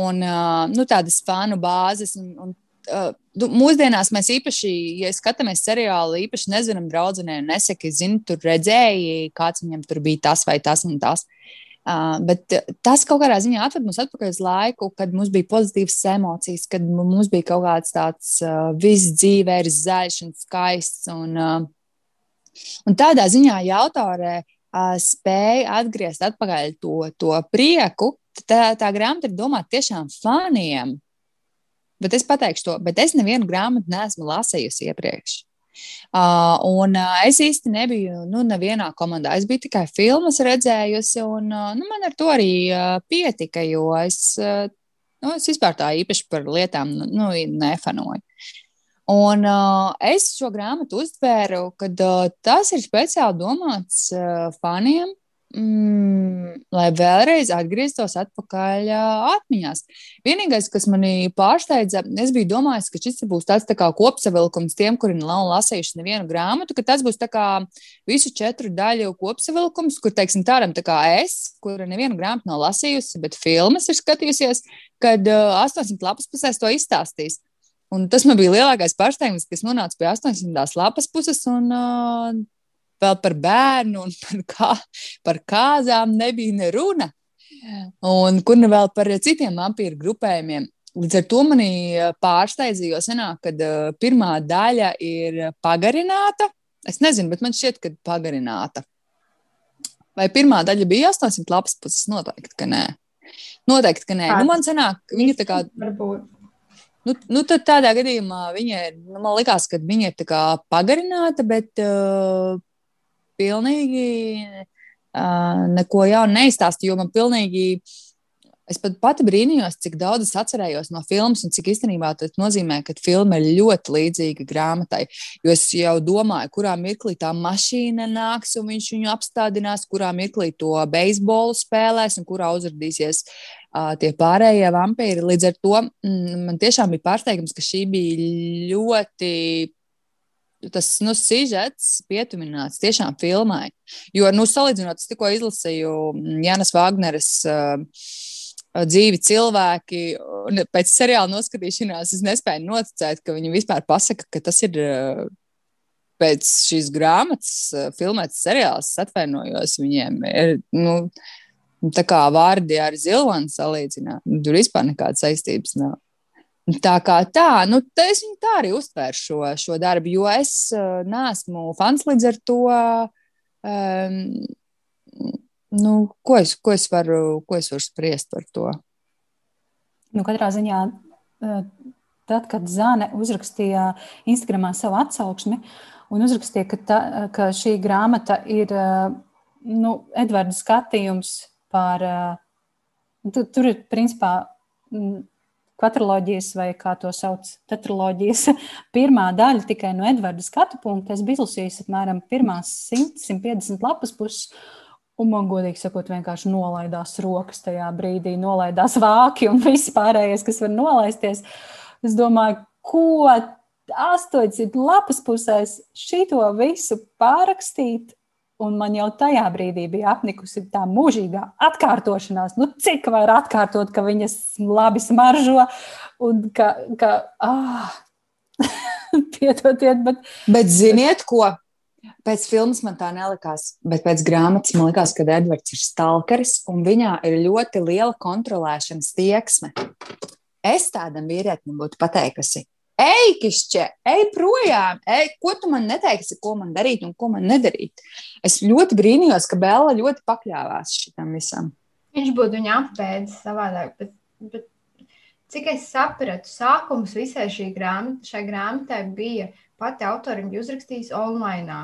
un uh, nu, tādas fanu bāzes. Un, un mūsdienās mēs īpaši, ja skatāmies seriālu, īpaši nezinām, draudzenē, nesaki, zini, tur redzēji, kāds viņam tur bija tas vai tas un tas. Uh, bet tas kaut kādā ziņā atved mums atpakaļ uz laiku, kad mums bija pozitīvas emocijas, kad mums bija kaut kāds tāds uh, viss dzīvē ir zaļš un skaists. Un, uh, un tādā ziņā, ja autorē uh, spēja atgriezt atpakaļ to, to prieku, tā, tā grāmata ir domāta tiešām faniem. Bet es pateikšu to, bet es nevienu grāmatu neesmu lasījusi iepriekš. Uh, un uh, es īsti nebiju nu, nevienā komandā. Es biju tikai filmas redzējusi, un uh, nu, man ar to arī uh, pietika, jo es, uh, nu, es vispār tā īpaši par lietām nu, nefanoju. Un uh, es šo grāmatu uztvēru, kad uh, tas ir speciāli domāts uh, faniem, mm, lai vēlreiz atgrieztos atpakaļ atmiņās. Vienīgais, kas manī pārsteidza, es biju domājis, ka šis būs tāds tā kā kopsavilkums tiem, kuri nav lasījuši nevienu grāmatu, ka tas būs tā kā visu četru daļu kopsavilkums, kur, teiksim, tādam tā kā es, kura nevienu grāmatu nav lasījusi, bet filmas ir skatījusies, kad uh, 800 lapas pusēs to izstāstīs. Un tas man bija lielākais pārsteigums, kas nonāca pie 800 lapas puses, un uh, vēl par bērnu un par, kā, par kāzām nebija ne runa. Un kur nu vēl par citiem vampīru grupējumiem. Līdz ar to manī pārsteidzīja, jo senāk, kad uh, pirmā daļa ir pagarināta. Es nezinu, bet man šķiet, ka pagarināta. Vai pirmā daļa bija 800 lapas puses? Noteikti, ka nē. Noteikti, ka nē. Nu, man senāk, viņa tā kā. Varbūt. Nu, nu, tad tādā gadījumā viņa ir, nu, man liekas, ka viņa ir pagarināta, bet uh, pilnīgi uh, neko jaunu neizstāstīju, jo man pilnīgi. Es pat pati brīnījos, cik daudz es atcerējos no filmas, un cik īstenībā tas nozīmē, ka filma ir ļoti līdzīga grāmatai. Jo es jau domāju, kurā mirklī tā mašīna nāks, un viņš viņu apstādinās, kurā mirklī to beisbolu spēlēs, un kurā uzrādīsies uh, tie pārējie vampīri. Līdz ar to mm, man tiešām bija pārsteigums, ka šī bija ļoti tas nu, sižets pietuvināts tiešām filmai. Jo, nu, salīdzinot, es tikko izlasīju Jānas Vāgneres uh, dzīvi cilvēki, pēc seriāla noskatīšanās es nespēju noticēt, ka viņi vispār pasaka, ka tas ir uh, pēc šīs grāmatas uh, filmēts seriāls. Atvainojos viņiem. Ir, nu, tā kā vārdi ar Zilvanu salīdzināt, tur vispār nekādas saistības nav. Tā kā tā, nu, tā es viņu tā arī uztvēru šo, šo darbu, jo es uh, neesmu fans līdz ar to. Um, nu, ko, es, ko, es varu, ko es varu spriest par to? Nu, katrā ziņā, tad, kad Zāne uzrakstīja Instagramā savu atsauksmi un uzrakstīja, ka, ta, ka šī grāmata ir nu, Edvards skatījums par. Tu, tur ir principā kvatroloģijas, vai kā to sauc, tetraloģijas pirmā daļa tikai no Edvarda skatu punkta. Es biju izlasījis apmēram pirmās 100, 150 lapas puses. Un man, godīgi sakot, vienkārši nolaidās rokas tajā brīdī, nolaidās vāki un viss pārējais, kas var nolaisties. Es domāju, ko 800 lapas pusēs šito visu pārrakstīt Un man jau tajā brīdī bija apnikusi tā mūžīgā atkārtošanās. Nu, cik var atkārtot, ka viņas labi smaržo un ka, ka ah, piedodiet, bet. Bet ziniet, ko? Pēc filmas man tā nelikās, bet pēc grāmatas man likās, ka Edvards ir stalkeris un viņā ir ļoti liela kontrolēšanas tieksme. Es tādam vīrietim būtu pateikusi, Ej, kišķe, ej projām, ej, ko tu man neteiksi, ko man darīt un ko man nedarīt. Es ļoti brīnījos, ka Bela ļoti pakļāvās šitam visam. Viņš būtu viņu apbēdzis savādāk, bet, bet cik es sapratu, sākums visai šī grāmata, šai grāmatai bija pati autori bija uzrakstījis online,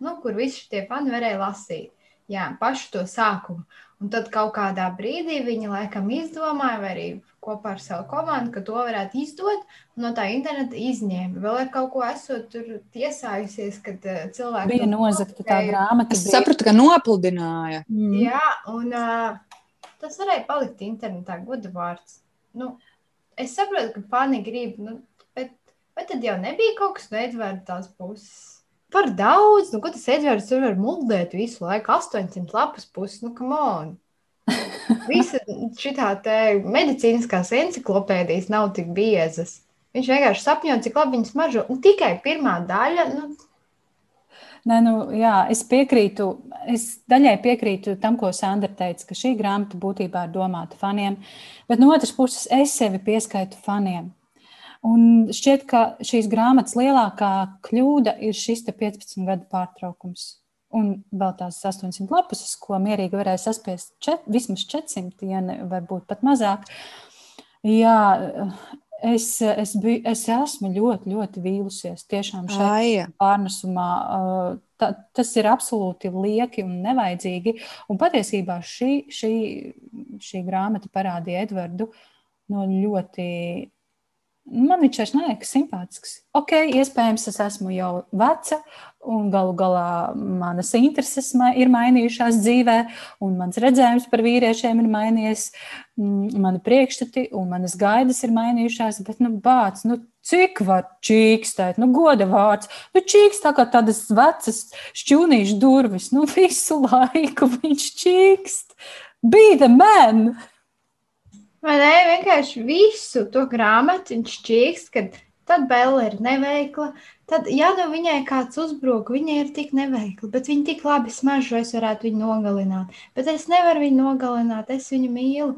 nu, kur visi šie fani varēja lasīt. Jā, pašu to sākumu. Un tad kaut kādā brīdī viņi laikam izdomāja, vai arī kopā ar savu komandu, ka to varētu izdot. No tā interneta izņēma. Vēl ar kaut ko esot tur tiesājusies, kad uh, cilvēki. Bija nozagta tā grāmata. Es sapratu, ka nopludināja. Mm. Jā, un uh, tas varēja palikt internetā, goda vārds. Nu, es saprotu, ka fani grib, nu, bet, bet tad jau nebija kaut kas no Edvarda tās puses. Par daudz, nu, ko tas Edvards tur var muldēt visu laiku, 800 lapas puses, nu, kam on! Visa šī medicīniskās encyklopēdijas nav tik biezas. Viņš vienkārši sapņo, cik labi viņas mažo. Un tikai pirmā daļa. Nu... Nē, nu, jā, es piekrītu. Es daļai piekrītu tam, ko Sandra teica, ka šī grāmata būtībā ir domāta faniem. Bet no otras puses, es sevi pieskaitu faniem. Un šķiet, ka šīs grāmatas lielākā kļūda ir šis 15 gadu pārtraukums. Un vēl tās 800 lapus, ko mierīgi varēja saspiest čet, vismaz 400, ja ne, varbūt pat mazāk. Jā, es, es, biju, es esmu ļoti, ļoti vīlusies tiešām šajā pārnesumā. Ta, tas ir absolūti lieki un nevajadzīgi. Un patiesībā šī, šī, šī grāmata parādīja Edvardu no ļoti man viņš vairs neliekas simpātisks. Ok, iespējams, es esmu jau veca, un galu galā manas intereses ir mainījušās dzīvē, un mans redzējums par vīriešiem ir mainījies, mm, mani priekšstati un manas gaidas ir mainījušās. Bet, nu, bāc, nu, cik var čīkstēt, nu, goda vārds, nu, čīkst tā kā tādas vecas šķūnīšu durvis, nu, visu laiku viņš čīkst. Be the man! Vai ne? Vienkārši visu to grāmatu viņš čīkst, kad tad Bela ir neveikla. Tad, ja nu viņai kāds uzbruk, viņa ir tik neveikla, bet viņa tik labi smaržo, es varētu viņu nogalināt. Bet es nevaru viņu nogalināt, es viņu mīlu.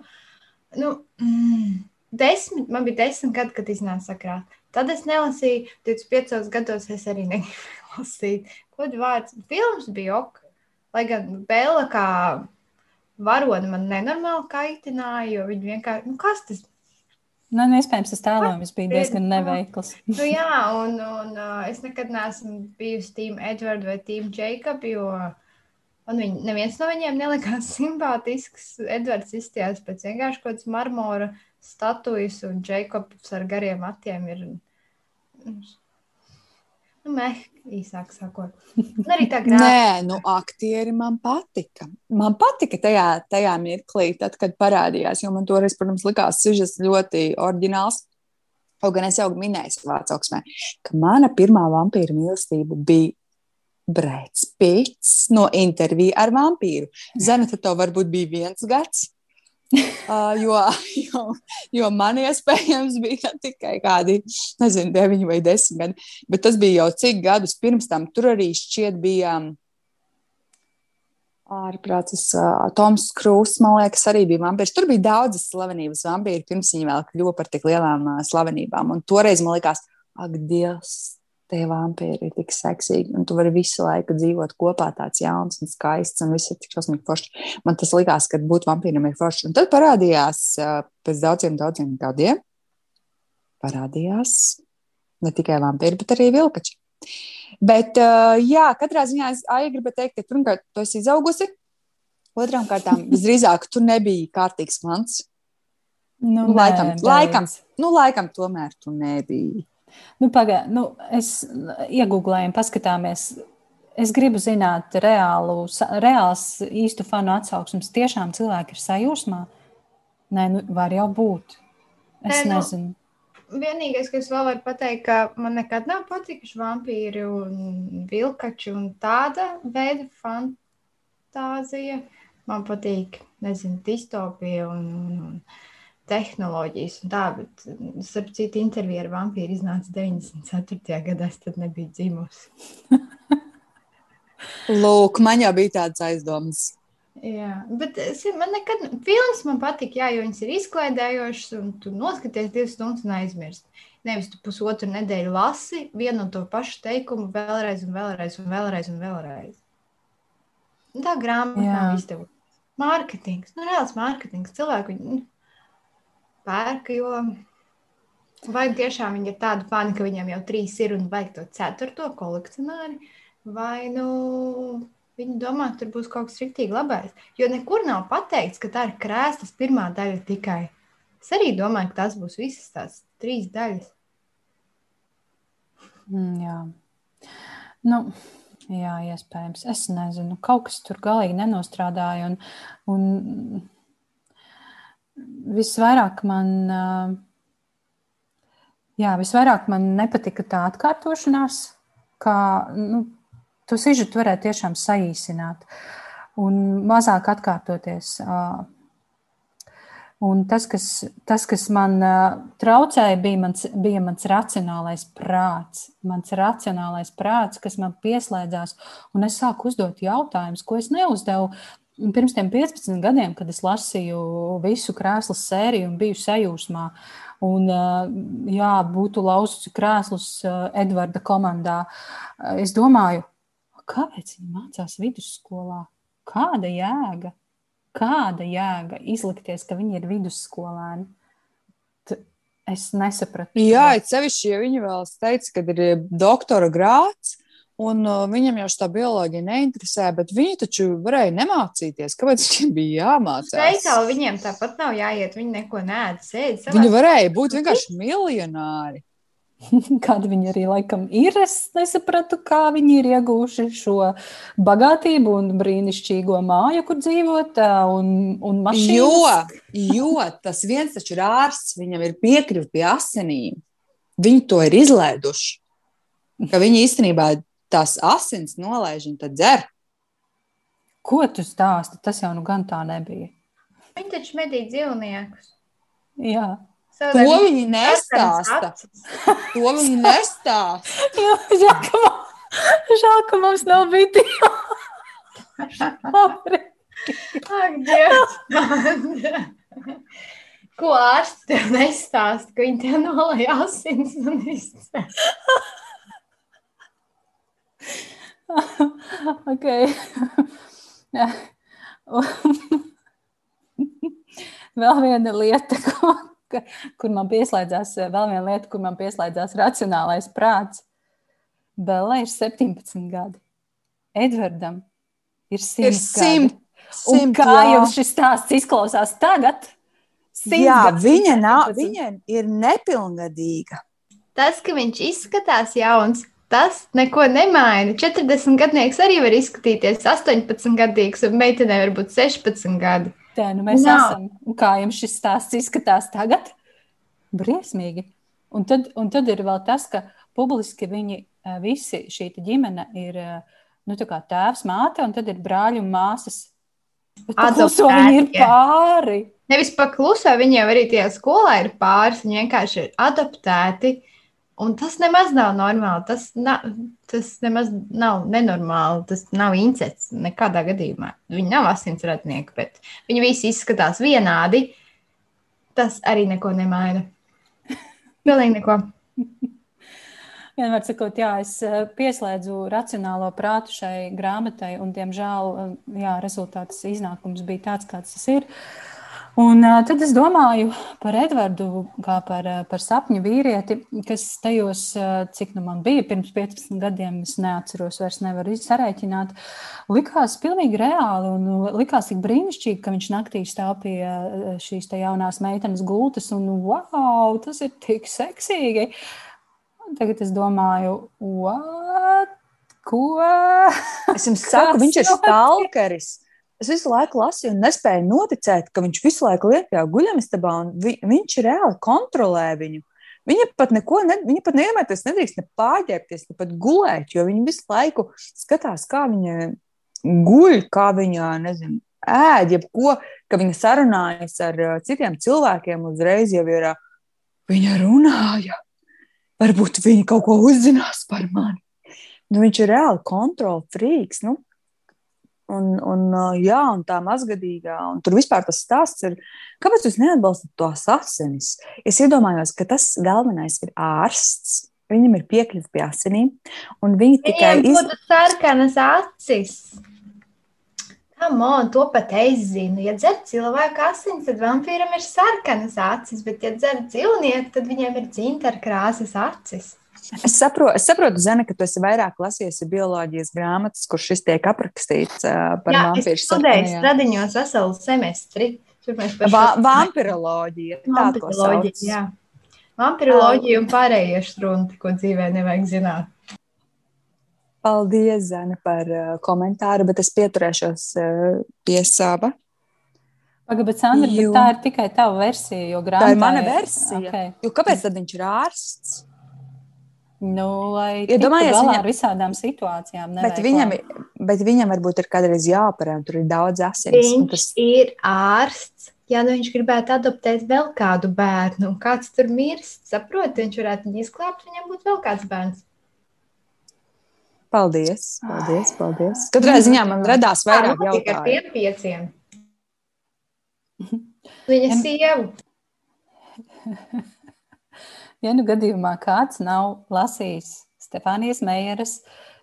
Nu, mm, desmit, man bija desmit gadi, kad iznāca sakrāt. Tad es nelasīju, 25 gados es arī negribēju lasīt. Ko vārds? Films bija ok. Lai gan Bela kā varoni man nenormāli kaitināja, jo viņi vienkārši, nu, kas tas? Nu, iespējams, tas tēlojums bija diezgan neveikls. nu, jā, un, un uh, es nekad neesmu bijusi Team Edward vai Team Jacob, jo man viņi, neviens no viņiem nelikās simpātisks. Edvards izstījās pēc vienkārši kaut kādas marmora statujas, un Jacobs ar gariem matiem ir Nu, meh, īsāk sakot. Un arī tā grāmata. Nē, nu, aktieri man patika. Man patika tajā, tajā mirklī, tad, kad parādījās, jo man toreiz, protams, likās sižets ļoti oriģināls. Kaut gan es jau minēju savā cauksmē, ka mana pirmā vampīra mīlestība bija Brēts Pits no intervija ar vampīru. Zana, tad tev varbūt bija viens gads. Uh, jo, jo, jo man iespējams bija tikai kādi, nezinu, 9 vai 10 gadi. Bet tas bija jau cik gadus pirms tam. Tur arī šķiet bija ārprāts. Uh, Toms Krūss, man liekas, arī bija vampīrs. Tur bija daudzas slavenības vampīri, pirms viņi vēl kļuva par tik lielām uh, slavenībām. Un toreiz man likās, ak, Dievs! Tie vampīri ir tik seksīgi, un tu vari visu laiku dzīvot kopā, tāds jauns un skaists, un viss ir tik šausmīgi forši. Man tas likās, ka būt vampīram ir forši. Un tad parādījās pēc daudziem, daudziem gadiem, parādījās ne tikai vampīri, bet arī vilkači. Bet, jā, katrā ziņā es gribu teikt, ka pirmkārt, tu esi izaugusi. Otrām kārtām, visdrīzāk, tu nebiji kārtīgs mans. Nu, nu, laikam, nē, laikam, nu, laikam, tomēr tu nebiji. Nu, Pagaidā, nu, es iegūlēju, paskatāmies. Es gribu zināt, reālu, reāls īstu fanu atsauksmes. Tiešām cilvēki ir sajūsmā. Nē, nu, var jau būt. Es Nē, nu, nezinu. Vienīgais, kas vēl var pateikt, ka man nekad nav patikuši vampīri un vilkači un tāda veida fantāzija. Man patīk, nezinu, distopija un, un, un tehnoloģijas un tā, bet, starp citu, intervija ar vampīru iznāca 94. gadā, es tad nebiju dzimusi. Lūk, man jau bija tāds aizdoms. Jā, bet man nekad, filmas man patīk, jā, jo viņas ir izklaidējošas, un tu noskaties divas stundas un aizmirsti. Nevis tu pusotru nedēļu lasi vienu un to pašu teikumu vēlreiz, un vēlreiz, un vēlreiz. Un vēlreiz. Un tā grāmatā izdevumu. Mārketings, nu, reāls mārketings. Cilvēki pērka, jo vai tiešām viņi ir tādi fani, ka viņiem jau trīs ir un vajag to ceturto kolekcionāri, vai nu Viņi domā, ka tur būs kaut kas rīktīgi labais. Jo nekur nav pateikts, ka tā ir krēslas pirmā daļa tikai. Es arī domāju, ka tās būs visas tās trīs daļas. Mm, jā. Nu, jā, iespējams. Es nezinu, kaut kas tur galīgi nenostrādāja. Un, un visvairāk man. Jā, visvairāk man nepatika tā atkārtošanās, kā nu, to sižetu varētu tiešām saīsināt un mazāk atkārtoties. Un tas, kas, tas, kas man traucēja, bija mans, bija mans racionālais prāts. Mans racionālais prāts, kas man pieslēdzās, un es sāku uzdot jautājumus, ko es neuzdevu pirms tam 15 gadiem, kad es lasīju visu krēslas sēriju un biju sajūsmā. Un, jā, būtu laususi krēslus Edvarda komandā. Es domāju, kāpēc viņi mācās vidusskolā? Kāda jēga? Kāda jēga izlikties, ka viņi ir vidusskolēni? Es nesapratu. Jā, it sevišķi, ja viņi vēl teica, ka ir doktora grāts, un uh, viņam jau tā bioloģija neinteresē, bet viņi taču varēja nemācīties. Kāpēc viņiem bija jāmācās? Veikali viņiem tāpat nav jāiet, viņi neko nēd, sēdi. Viņi varēja būt vienkārši miljonāri. Kāda viņi arī laikam ir. Es nesapratu, kā viņi ir ieguvuši šo bagātību un brīnišķīgo māju, kur dzīvot, un, un mašīnu. Jo, jo tas viens taču ir ārsts, viņam ir piekļuvi pie asinīm. Viņi to ir izlēduši. Ka viņi īstenībā tās asins nolaiž un tad dzer. Ko tu stāsti? Tas jau nu gan tā nebija. Viņi taču medī dzīvniekus. Jā. To viņi nestāsta. To viņi nestāsta. Jā, žēl, ka, man, žēl, ka mums nav video. Ak, Dievs! Ko ārsts tev nestāsta, ka viņi tev nolai asins un izcēl? ok. Vēl viena lieta, ko kur man pieslēdzās vēl viena lieta, kur man pieslēdzās racionālais prāts. Bēlē ir 17 gadi. Edvardam ir 100 ir 100, gadi. Un kā jā. jums šis stāsts izklausās tagad? Jā, viņa, nav, viņa ir nepilngadīga. Tas, ka viņš izskatās jauns, tas neko nemaina. 40 gadnieks arī var izskatīties 18 gadīgs, un meitenei var būt 16 gadi. Tā nu mēs Nav. esam. Un kā jums šis stāsts izskatās tagad? Briesmīgi. Un tad, un tad ir vēl tas, ka publiski viņi eh, visi šī ģimene ir eh, nu, tēvs, māte, un tad ir brāļi un māsas. Kluso viņi ir pāri. Nevis pakluso, viņiem arī tajā skolā ir pāris. Viņi vienkārši ir adaptēti Un tas nemaz nav normāli. Tas, na, tas nemaz nav nenormāli. Tas nav incets nekādā gadījumā. Viņi nav asinsradnieki, bet viņi visi izskatās vienādi. Tas arī neko nemaina. Pilnīgi neko. Vienmēr sakot, jā, es eh, pieslēdzu racionālo prātu šai grāmatai, un, diemžēl, eh, jā, rezultāts iznākums bija tāds, kāds tas ir. Un uh, tad es domāju par Edvardu, kā par, par sapņu vīrieti, kas tajos, cik nu man bija pirms 15 gadiem, es neatceros, vairs nevaru sarēķināt, likās pilnīgi reāli un likās tik brīnišķīgi, ka viņš naktī stāv pie šīs jaunās meitenes gultas un wow, tas ir tik seksīgi. Tagad es domāju, what? Ko? Es jums saku, viņš ir stalkeris. Es visu laiku lasīju un nespēju noticēt, ka viņš visu laiku liek tajā guļamistabā un vi, viņš reāli kontrolē viņu. Viņa pat neko, ne, viņa pat neiemetas, nedrīkst ne pārģērbties, ne pat gulēt, jo viņa visu laiku skatās, kā viņa guļ, kā viņa, nezinu, ēd, jebko, ka viņa sarunājas ar uh, citiem cilvēkiem, uzreiz jau ir, uh, viņa runāja. Varbūt viņa kaut ko uzzinās par mani. Nu, viņš ir reāli kontrols frīks. Nu, Un, un, jā, un tā mazgadīgā, un tur vispār tas stāsts ir, kāpēc jūs neatbalstat tos asinis? Es iedomājos, ka tas galvenais ir ārsts, viņam ir piekļuve pie asinīm, un viņi tikai iz... būtu sarkanas acis. Kam on, to pat es zinu. Ja dzer cilvēku asins, tad vampīram ir sarkanas acis, bet ja dzer dzīvnieku, tad viņiem ir dzintara krāsas acis. Es saprotu, es saprotu Zene, ka tu esi vairāk lasījusi bioloģijas grāmatas, kur šis tiek aprakstīts uh, par vampīru. Es studēju stradiņos veselu semestri. Va vampiroloģija. Vampiroloģija, jā. Vampiroloģija un pārējie štrunti, ko dzīvē nevajag zināt. Paldies, Zane, par uh, komentāru, bet es pieturēšos uh, pie sava. Pagaidām, Sandra, jo... tā ir tikai tava versija, jo grāmatā tā ir mana versija. Okay. Jo kāpēc tad viņš ir ārsts? Nu, lai iedomājieties, ja viņam ar visādām situācijām. Bet viņam, bet viņam varbūt ir kādreiz jāoperē, un tur ir daudz asins. Viņš tas... ir ārsts. Ja nu viņš gribētu adoptēt vēl kādu bērnu, un kāds tur mirst, saprot, viņš varētu viņu izglābt, viņam būtu vēl kāds bērns. Paldies, paldies, paldies. Katrā ziņā man radās vairāk jautājumu. Tikai ar tiem pieciem. Viņa sievu. Ja nu gadījumā kāds nav lasījis Stefānijas Meijeras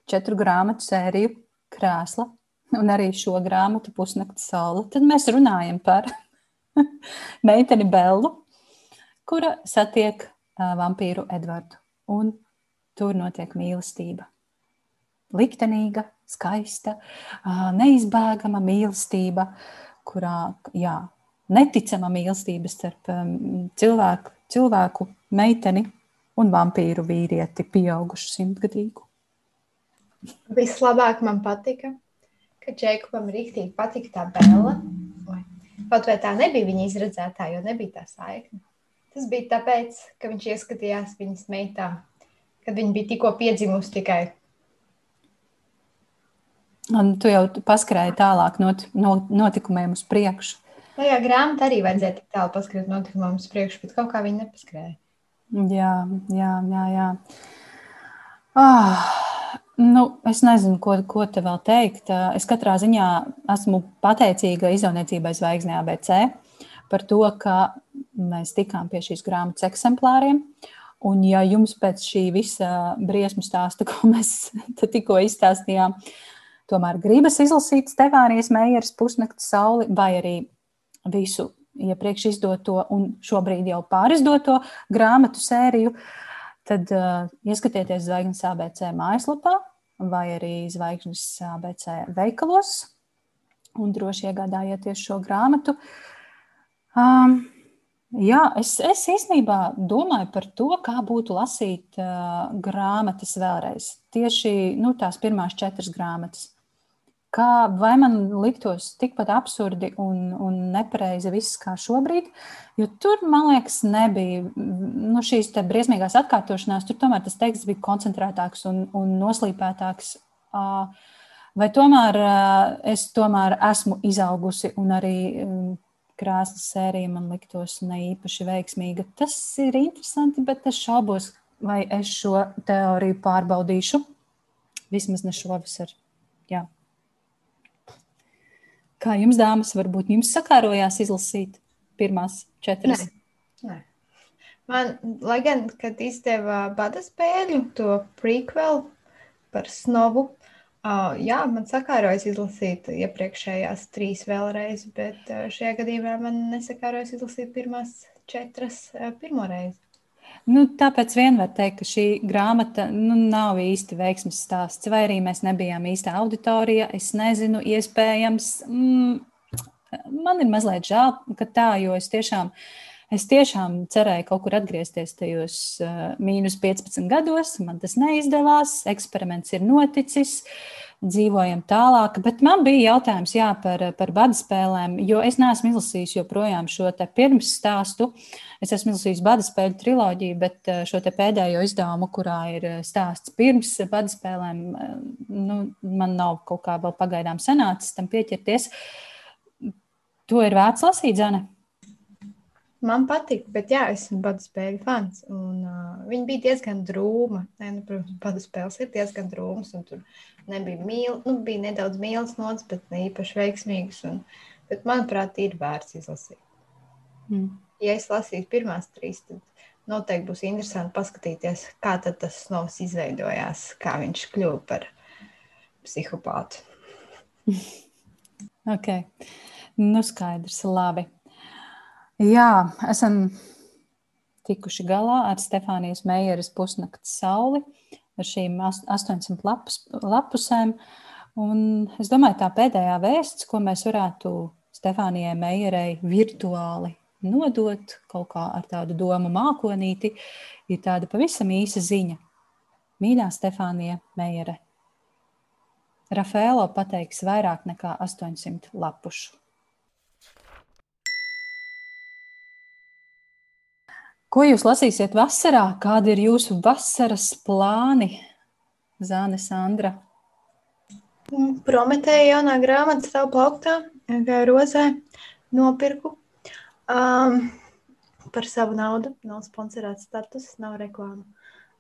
četru grāmatu sēriju krēsla un arī šo grāmatu pusnakts saule, tad mēs runājam par meiteni Bellu, kura satiek vampīru Edvardu. Un tur notiek mīlestība. Liktenīga, skaista, neizbēgama mīlestība, kurā, jā, neticama mīlestība starp cilvēku, cilvēku meiteni un vampīru vīrieti, pieaugušu simtgadīgu. Vislabāk man patika, ka Džekubam rīktīgi patika tā bēla. Pat vai tā nebija viņa izredzētā, jo nebija tā saikne. Tas bija tāpēc, ka viņš ieskatījās viņas meitā, kad viņa bija tikko piedzimusi tikai. Un tu jau paskrēji tālāk not, not, notikumiem uz priekšu. Tajā grāmatā arī vajadzēja tik tālu paskatīt notikumiem uz priekšu, bet kaut kā viņi nepaskrēja. Jā, jā, jā. jā. Oh, nu, es nezinu, ko, ko te vēl teikt. Es katrā ziņā esmu pateicīga izdevniecībai Zvaigznē ABC par to, ka mēs tikām pie šīs grāmatas eksemplāriem. Un, ja jums pēc šī visa briesmu stāsta, ko mēs tikko izstāstījām, tomēr gribas izlasīt Stefānijas Meijeras pusnakts sauli vai arī visu iepriekš izdoto un šobrīd jau pārizdoto grāmatu sēriju, tad uh, ieskatieties Zvaigznes ABC mājaslapā vai arī Zvaigznes ABC veikalos un droši iegādājieties šo grāmatu. Um, jā, es, es īstenībā domāju par to, kā būtu lasīt uh, grāmatas vēlreiz. Tieši nu, tās pirmās četras grāmatas kā vai man liktos tikpat absurdi un, un nepareizi viss kā šobrīd, jo tur, man liekas, nebija nu, šīs briesmīgās atkārtošanās, tur tomēr tas teksts bija koncentrētāks un, un noslīpētāks. Vai tomēr es tomēr esmu izaugusi un arī krāsas sērija man liktos ne īpaši veiksmīga. Tas ir interesanti, bet es šaubos, vai es šo teoriju pārbaudīšu. Vismaz ne šovasar. Jā. Kā jums, dāmas, varbūt jums sakārojās izlasīt pirmās četras? Nē. Nē. Man, lai gan, kad izdeva bada spēļu, to prequel par snovu, Uh, jā, man sakārojas izlasīt iepriekšējās trīs vēlreiz, bet šajā gadījumā man nesakārojas izlasīt pirmās četras uh, pirmo reizi. Nu, tāpēc vien var teikt, ka šī grāmata nu, nav īsti veiksmes stāsts, vai arī mēs nebijām īsta auditorija. Es nezinu, iespējams, mm, man ir mazliet žēl, ka tā, jo es tiešām uh, Es tiešām cerēju kaut kur atgriezties tajos uh, mīnus 15 gados. Man tas neizdevās. Eksperiments ir noticis. Dzīvojam tālāk. Bet man bija jautājums jā, par, par bada spēlēm, jo es neesmu izlasījis joprojām šo pirms stāstu. Es esmu izlasījis bada spēļu triloģiju, bet uh, šo pēdējo izdevumu, kurā ir uh, stāsts pirms bada spēlēm, nu, man nav kaut kā vēl pagaidām sanācis tam pieķerties. To ir vērts lasīt, Zana. Man patīk, bet jā, esmu badu spēļu fans. Un, uh, viņa bija diezgan drūma. Ne, nu, protams, badu spēles ir diezgan drūmas. Tur nebija mīl, nu, bija nedaudz mīlas nots, bet ne īpaši veiksmīgas. Un, bet, manuprāt, ir vērts izlasīt. Mm. Ja es lasītu pirmās trīs, tad noteikti būs interesanti paskatīties, kā tas novs izveidojās, kā viņš kļuva par psihopātu. ok, nu skaidrs, labi. Jā, esam tikuši galā ar Stefānijas Meijeras pusnakts sauli, ar šīm 800 lapus, lapusēm. Un es domāju, tā pēdējā vēsts, ko mēs varētu Stefānijai Meijerai virtuāli nodot kaut kā ar tādu domu mākonīti, ir tāda pavisam īsa ziņa. Mīļā Stefānija Meijere, Rafaelo pateiks vairāk nekā 800 lapušu. Ko jūs lasīsiet vasarā? Kādi ir jūsu vasaras plāni, Zāne Sandra? Prometēja jaunā grāmata stāv plauktā, kā rozē, nopirku um, par savu naudu. Nav sponsorēts status, nav reklāma.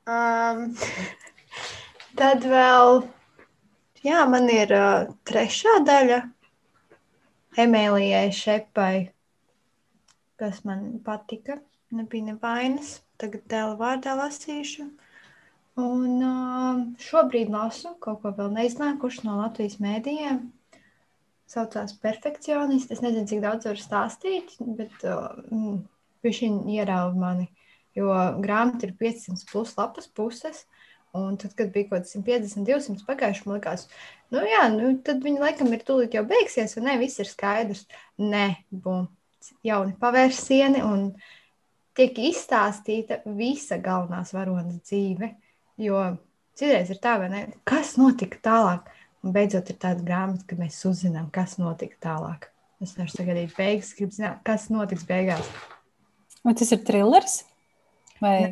Um, tad vēl, jā, man ir uh, trešā daļa Emīlijai Šepai, kas man patika nebija nevainas. Tagad dēla vārdā lasīšu. Un uh, šobrīd lasu kaut ko vēl neiznākušu no Latvijas mēdījiem. Saucās perfekcionists. Es nezinu, cik daudz var stāstīt, bet uh, viņš ierauga mani. Jo grāmata ir 500 plus lapas puses. Un tad, kad bija kaut kāds 150, 200 pagājuši, man liekas, nu jā, nu, tad viņi laikam ir tūlīt jau beigsies, un ne, viss ir skaidrs. Nē, bum, jauni pavērsieni, un tiek izstāstīta visa galvenās varonas dzīve. Jo citreiz ir tā, ne, kas notika tālāk. Un beidzot, ir tāda grāmata, ka mēs uzzinām, kas notika tālāk. Es nevaru sagaidīt beigas, gribu zināt, kas notiks beigās. Vai tas ir trillers? Vai... Nē,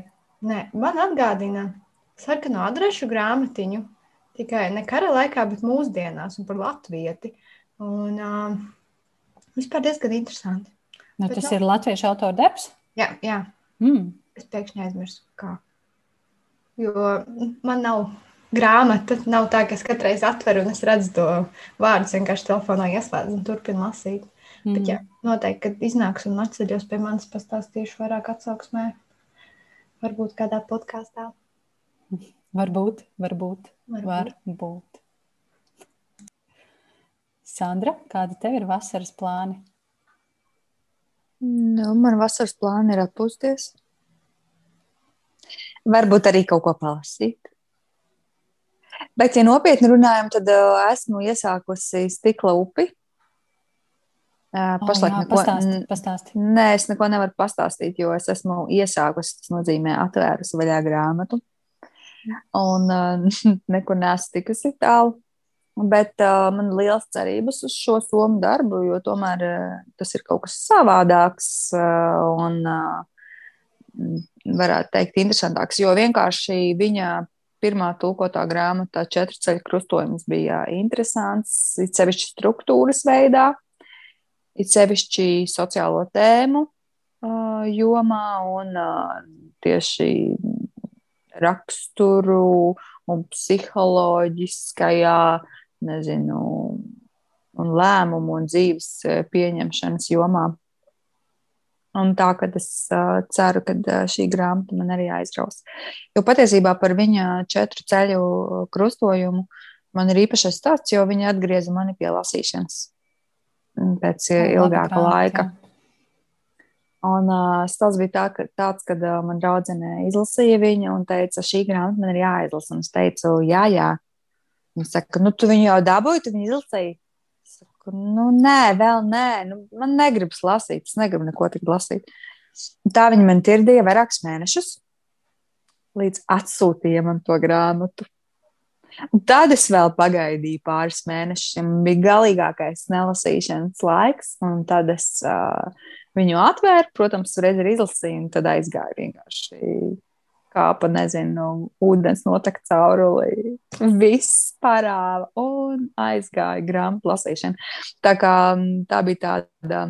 nē, man atgādina sarkano adrešu grāmatiņu. Tikai ne kara laikā, bet mūsdienās un par latvieti. Un uh, vispār diezgan interesanti. Nu, bet, tas no... ir latviešu autora darbs? Jā, jā. Mm. Es pēkšņi aizmirsu, kā. Jo man nav grāmata, nav tā, ka es katru reizi atveru un es redzu to vārdu, vienkārši telefonā ieslēdzu un turpinu lasīt. Mm. Bet, jā, noteikti, kad iznāks un atceļos pie manis, pastāstīšu vairāk atsauksmē. Varbūt kādā podkāstā. Varbūt, varbūt, varbūt. varbūt. Sandra, kādi tev ir vasaras plāni? Nu, man vasaras plāni ir atpūsties. Varbūt arī kaut ko palasīt. Bet, ja nopietni runājam, tad uh, esmu iesākusi stikla upi. Uh, pašlaik oh, jā, neko pastāsti, pastāsti. Nē, es neko nevaru pastāstīt, jo es esmu iesākusi. Tas nozīmē, atvērusi vaļā grāmatu. Un uh, nekur neesmu tikusi tālu. Bet uh, man ir liels cerības uz šo somu darbu, jo tomēr uh, tas ir kaut kas savādāks uh, un, uh, varētu teikt, interesantāks. Jo vienkārši viņa pirmā tulkotā grāmata, četru ceļu krustojums, bija interesants, it sevišķi struktūras veidā, it sevišķi sociālo tēmu uh, jomā un uh, tieši raksturu un psiholoģiskajā nezinu, un lēmumu un dzīves e, pieņemšanas jomā. Un tā, ka es uh, ceru, ka uh, šī grāmata man arī aizraus. Jo patiesībā par viņa četru ceļu krustojumu man ir īpašais stāsts, jo viņi atgrieza mani pie lasīšanas pēc ilgāka laika. Un uh, tas bija tā, ka, tāds, kad uh, man draudzene izlasīja viņu un teica, šī grāmata man ir jāizlasa. Un es teicu, jā, jā. Viņa saka, nu, tu viņu jau dabūji, tu viņu izlasīji. Saku, nu, nē, vēl nē, nu, man negribas lasīt, es negribu neko tik lasīt. Un tā viņa man tirdīja vairākus mēnešus, līdz atsūtīja man to grāmatu. Un tad es vēl pagaidīju pāris mēnešus, ja bija galīgākais nelasīšanas laiks, un tad es uh, viņu atvēru, protams, reiz ir izlasīju, un tad aizgāju vienkārši kā pa, nezinu, ūdens notek cauruli. Viss parāva un aizgāja grāmatu lasīšana. Tā kā tā bija tāda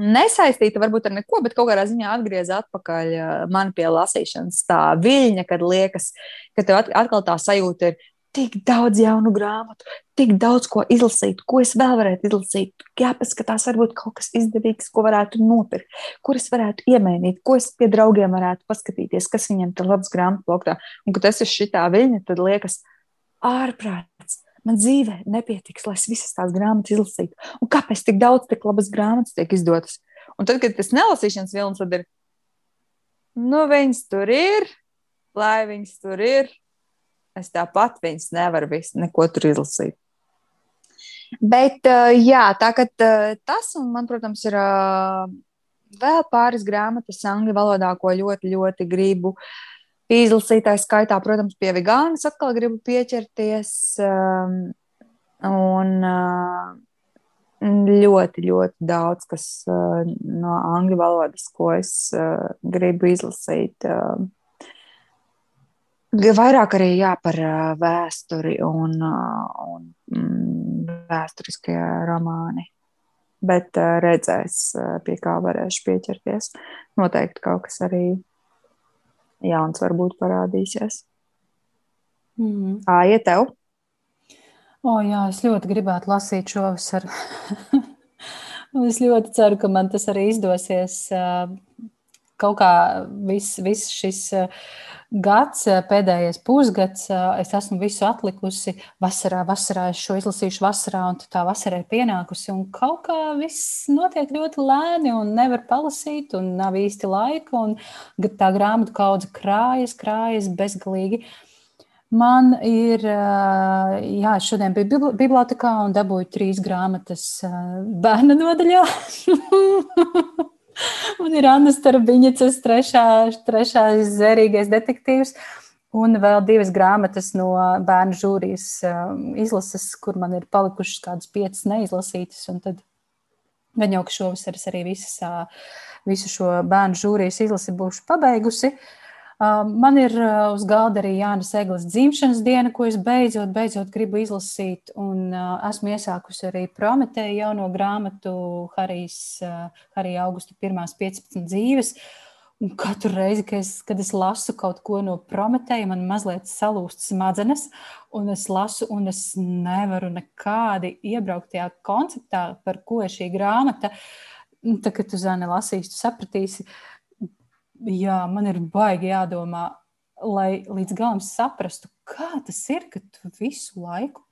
nesaistīta varbūt ar neko, bet kaut kādā ziņā atgrieza atpakaļ man pie lasīšanas. Tā viļņa, kad liekas, ka tev atkal tā sajūta ir, tik daudz jaunu grāmatu, tik daudz ko izlasīt, ko es vēl varētu izlasīt. Jāpaskatās, varbūt kaut kas izdevīgs, ko varētu nopirkt, kur es varētu iemainīt, ko es pie draugiem varētu paskatīties, kas viņiem tur labs grāmatu bloktā. Un, kad es esmu šitā viļņa, tad liekas ārprāts. Man dzīvē nepietiks, lai es visas tās grāmatas izlasītu. Un kāpēc tik daudz tik labas grāmatas tiek izdotas? Un tad, kad tas nelasīšanas vilnis, tad ir, nu, viņas tur ir, lai viņas tur ir, Es tāpat viņas nevaru visu, neko tur izlasīt. Bet, jā, tā kā tas, un man, protams, ir vēl pāris grāmatas angļu valodā, ko ļoti, ļoti gribu izlasīt. Tā skaitā, protams, pie vegānas atkal gribu pieķerties. Un ļoti, ļoti daudz kas no angļu valodas, ko es gribu izlasīt Vairāk arī jā, par vēsturi un, un mm, vēsturiskie romāni. Bet redzēs, pie kā varēšu pieķerties. Noteikti kaut kas arī jauns varbūt parādīsies. Mm. Kā iet tev? O, jā, es ļoti gribētu lasīt šovasar. es ļoti ceru, ka man tas arī izdosies. Kaut kā viss vis šis gads, eh, pēdējais pusgads, eh, es esmu visu atlikusi vasarā, vasarā, es šo izlasīšu vasarā, un tā vasara ir pienākusi, un kaut kā viss notiek ļoti lēni, un nevar palasīt, un nav īsti laika, un tā grāmatu kaudze krājas, krājas bezgalīgi. Man ir, eh, jā, šodien bija bibliotekā un dabūju trīs grāmatas bērnu nodaļā. Un ir Anna Starabiņas, trešā, trešais zērīgais detektīvs. Un vēl divas grāmatas no bērnu žūrijas um, izlases, kur man ir palikušas kādas piecas neizlasītas. Tad gan jau, ka šovasar es arī visas, visu šo bērnu žūrijas izlasi būšu pabeigusi. Uh, Man ir uz galda arī Jānis Eglis dzimšanas diena, ko es beidzot, beidzot gribu izlasīt. Un esmu iesākusi arī Prometēju jauno grāmatu Harijs, Harija Augusta pirmās 15 dzīves. Un katru reizi, kad es, kad es lasu kaut ko no Prometēja, man mazliet salūst smadzenes, un es lasu, un es nevaru nekādi iebraukt tajā konceptā, par ko ir šī grāmata. Tad, kad tu zini, lasīsi, tu sapratīsi. Uh, jā, man ir baigi jādomā, lai līdz galam saprastu, kā tas ir, ka tu visu laiku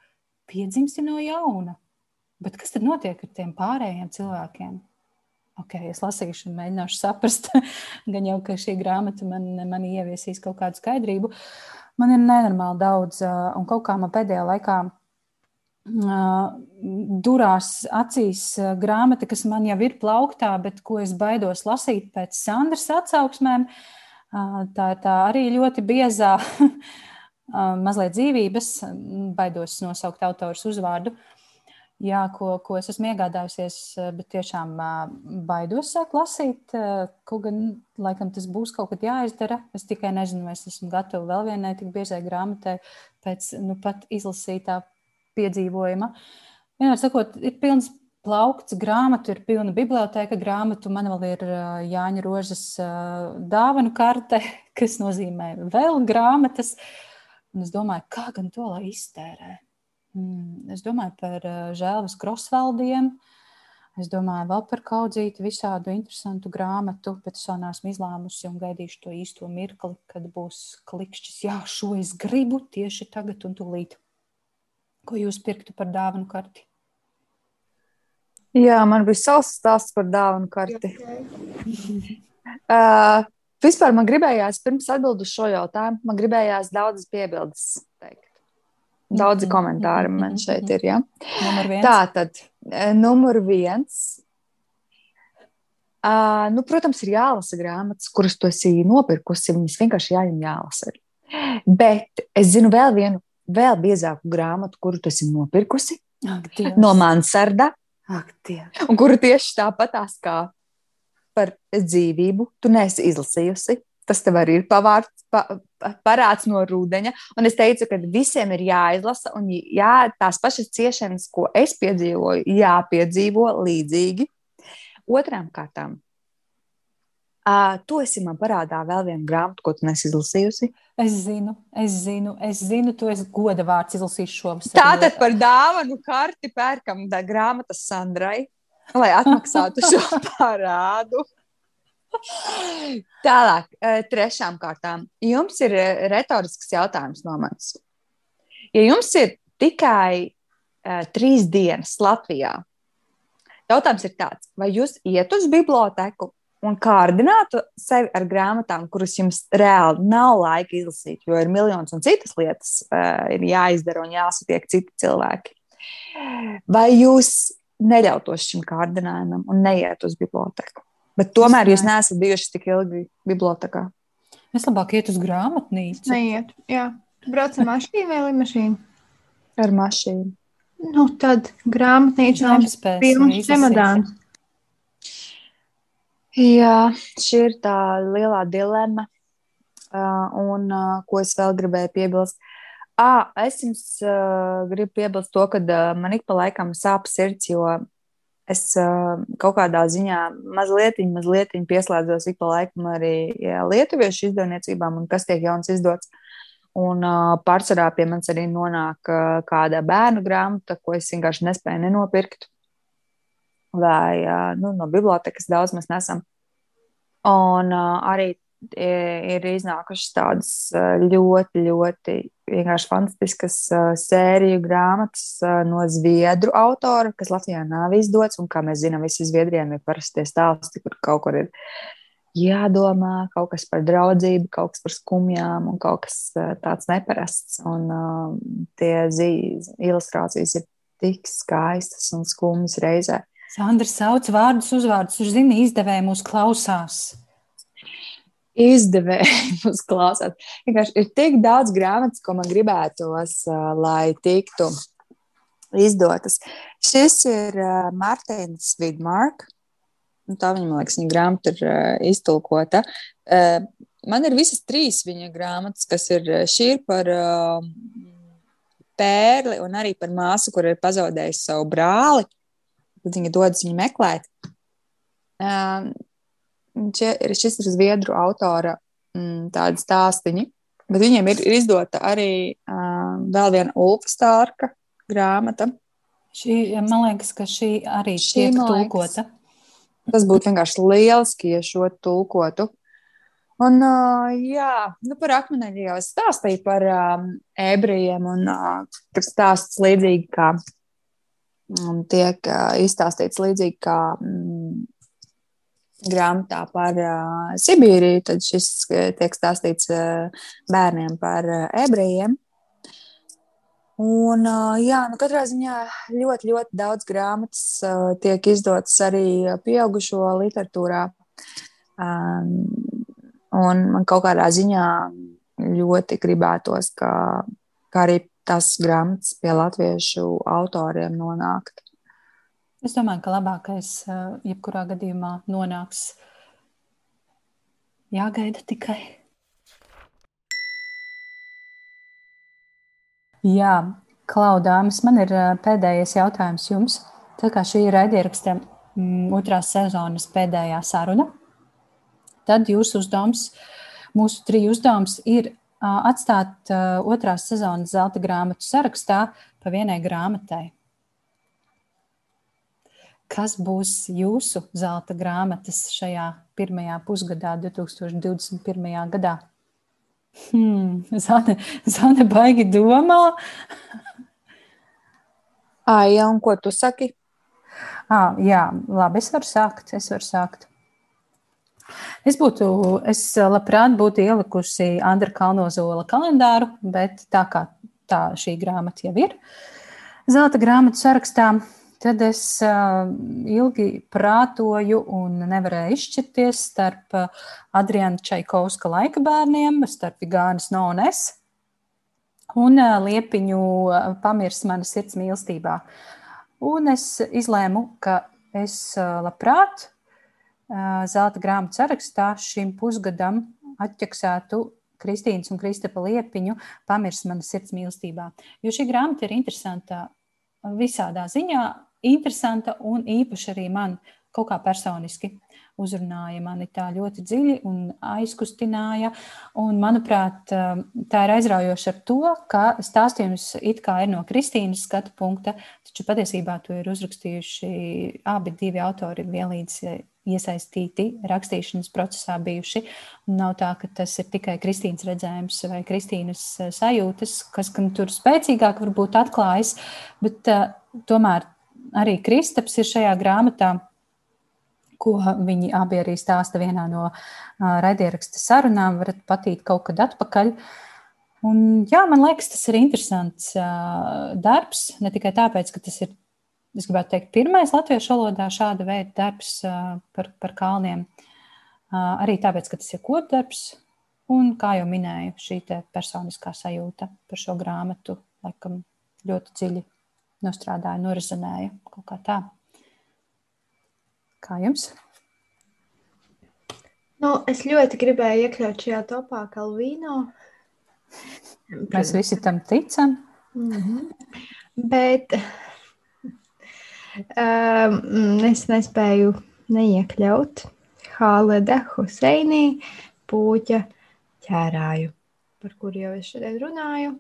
piedzimsti no jauna. Bet kas tad notiek ar tiem pārējiem cilvēkiem? Ok, es lasīšu mēģināšu saprast, gan jau, ka šī grāmata man, man ieviesīs kaut kādu skaidrību. Man ir nenormāli daudz, un kaut kā man pēdējā laikā durās acīs grāmata, kas man jau ir plauktā, bet ko es baidos lasīt pēc Sandras atsauksmēm. Tā ir tā arī ļoti biezā, mazliet dzīvības, baidos nosaukt autors uzvārdu. Jā, ko, ko es esmu iegādājusies, bet tiešām baidos sākt lasīt. Kaut gan, laikam, tas būs kaut kad jāizdara. Es tikai nezinu, vai es esmu gatava vēl vienai tik biezai grāmatai pēc nu, pat izlasītā piedzīvojuma. Vienmēr sakot, ir pilns plaukts grāmatu, ir pilna biblioteka grāmatu. Man vēl ir Jāņa Rožas dāvanu karte, kas nozīmē vēl grāmatas. Un es domāju, kā gan to lai iztērē. Hmm, es domāju par žēlvas krosvaldiem. Es domāju vēl par kaudzīti visādu interesantu grāmatu, bet es vēl neesmu izlēmusi un gaidīšu to īsto mirkli, kad būs klikšķis. Jā, šo es gribu tieši tagad un tūlīt. Ko jūs pirktu par dāvanu karti? Jā, man bija savs stāsts par dāvanu karti. uh, vispār man gribējās, pirms atbildēt uz šo jautājumu, man gribējās daudzas piebildes teikt. Daudzi Mhm, komentāri mhm, man mhm, šeit ir. Ja? Tā tad, numur viens. Uh, nu, protams, ir jālasa grāmatas, kuras tu esi nopirkusi. Viņas vienkārši jāņem jālasa. Bet es zinu vēl vienu, vēl biezāku grāmatu, kuru tu esi nopirkusi Ak, Dievs. no Mansarda, Ak, Dievs. un kuru tieši tāpatās kā par dzīvību tu neesi izlasījusi. Tas tev arī ir pavārds, pa, pa- parāds no rudeņa. Un es teicu, ka visiem ir jāizlasa, un jā, tās pašas ciešanas, ko es piedzīvoju, jāpiedzīvo līdzīgi. Otrām kārtām, uh, tu esi man parādā vēl vienu grāmatu, ko tu nesi izlasījusi. Es zinu, es zinu, es zinu, tu esi goda vārds izlasījis šovasar. Tātad par dāvanu karti pērkam grāmatas Sandrai, lai atmaksātu šo parādu. Tālāk, trešām kārtām. Jums ir retorisks jautājums no manis. Ja jums ir tikai uh, trīs dienas Latvijā, jautājums ir tāds, vai jūs iet uz biblioteku un kārdinātu sevi ar grāmatām, kuras jums reāli nav laika izlasīt, jo ir miljonus un citas lietas, uh, ir jāizdara un jāsatiek citi cilvēki. Vai jūs neļautos šim kārdinājumam un neiet uz biblioteku? Bet tomēr jūs neesat bijuši tik ilgi bibliotekā. Es labāk iet uz grāmatnīcu. Neiet. Jā. Brauc ar mašīnu vai limašīnu? Ar mašīnu. Nu, tad grāmatnīca nav Nespēsim pilns čemodāns. Jā, šī ir tā lielā dilemma. Uh, un uh, ko es vēl gribēju piebilst? À, es jums uh, gribu piebilst to, ka uh, man ik pa laikam sāp sirds, jo es uh, kaut kādā ziņā mazliet, mazliet pieslēdzos ik pa laikam arī jā, lietuviešu izdevniecībām un kas tiek jauns izdots. Un uh, pārsvarā pie manis arī nonāk uh, kāda bērnu grāmata, ko es vienkārši nespēju nenopirkt. Vai nu, no bibliotekas daudz mēs nesam. Un arī ir iznākušas tādas ļoti, ļoti vienkārši fantastiskas sēriju grāmatas no zviedru autora, kas Latvijā nav izdots. Un, kā mēs zinām, visi zviedriem ir parasti stāsti, kur kaut kur ir jādomā, kaut kas par draudzību, kaut kas par skumjām un kaut kas tāds neparasts. Un uh, tie zi- ilustrācijas ir tik skaistas un skumjas reizē. Sandra sauc vārdus, uzvārdus. Viņš zina, izdevēja mūs klausās. izdevēji mums klausās. Vienkārši ir tik daudz grāmatas, ko man gribētos, lai tiktu izdotas. Šis ir Mārtiņš Vidmārk. Nu, Tā viņa, man liekas, viņa grāmata ir iztulkota. Man ir visas trīs viņa grāmatas, kas ir šī ir par pērli un arī par māsu, kur ir pazaudējusi savu brāli. Tad viņa dodas viņu meklēt. Um, šis ir zviedru autora mm, tāda stāstīņa, bet viņiem ir, ir izdota arī um, vēl viena Ulfa Stārka grāmata. Šī, man liekas, ka šī arī Šī, tiek liekas, tulkota. Tas būtu vienkārši lieliski, ja šo tulkotu. Un, uh, jā, nu par akmeņiem jau es stāstīju par um, ebrejiem, un uh, tas stāsts līdzīgi kā um, tiek izstāstīts līdzīgi kā mm, grāmatā par uh, Sibīriju. Tad šis tiek stāstīts uh, bērniem par uh, ebrejiem. Un, uh, jā, nu katrā ziņā ļoti, ļoti daudz grāmatas uh, tiek izdotas arī pieaugušo literatūrā. Um, un man kaut kādā ziņā ļoti gribētos, ka, ka arī tas grāmatas pie latviešu autoriem nonākt. Es domāju, ka labākais, jebkurā gadījumā, nonāks. Jāgaida tikai. Jā, Klaudāms, man ir pēdējais jautājums jums. Tā kā šī ir raidieraksta mm, otrās sezonas pēdējā saruna, tad jūsu uzdevums, mūsu triju uzdevums ir atstāt otrās sezonas zelta grāmatu sarakstā pa vienai grāmatai. Kas būs jūsu zelta grāmatas šajā pirmajā pusgadā, 2021. gadā? Hmm, Zane, Zane baigi domā. Ai, ja, un ko tu saki? À, jā, labi, es varu sākt. Es varu sākt. Es būtu, es labprāt būtu ielikusi Andra Kalnozola kalendāru, bet tā kā tā šī grāmata jau ir zelta grāmatu sarakstā, tad es uh, ilgi prātoju un nevarēju izšķirties starp Adriana Čaikovska laika bērniem, starp Vigānas no un uh, liepiņu pamirs mana sirds mīlestībā. Un es izlēmu, ka es labprāt zelta grāmatu sarakstā šim pusgadam atķeksētu Kristīnas un Kristapa liepiņu Pamirs manas sirds mīlestībā. Jo šī grāmata ir interesanta visādā ziņā, interesanta un īpaši arī man kaut kā personiski uzrunāja mani tā ļoti dziļi un aizkustināja. Un, manuprāt, tā ir aizraujoša ar to, ka stāstījums it kā ir no Kristīnas skatu punkta, taču patiesībā to ir uzrakstījuši abi divi autori vienlīdz iesaistīti rakstīšanas procesā bijuši. Nav tā, ka tas ir tikai Kristīnas redzējums vai Kristīnas eh, sajūtas, kas gan tur spēcīgāk varbūt atklājas, bet uh, tomēr arī Kristaps ir šajā grāmatā, ko viņi abi arī stāsta vienā no raidieraksta sarunām, varat patīt kaut kad atpakaļ. Un, jā, man liekas, tas ir interesants darbs, ne tikai tāpēc, ka tas ir es gribētu teikt, pirmais latviešu valodā šāda veida darbs par, par kalniem. Arī tāpēc, ka tas ir kopdarbs, un, kā jau minēju, šī personiskā sajūta par šo grāmatu laikam ļoti dziļi nostrādāja, norizonēja kaut kā tā. Kā jums? Nu, es ļoti gribēju iekļaut šajā topā Kalvīno. Mēs visi tam ticam. Mm -hmm. Bet Um, es nespēju neiekļaut Hāleda Huseinī pūķa ķērāju, par kuru jau es šodien runāju.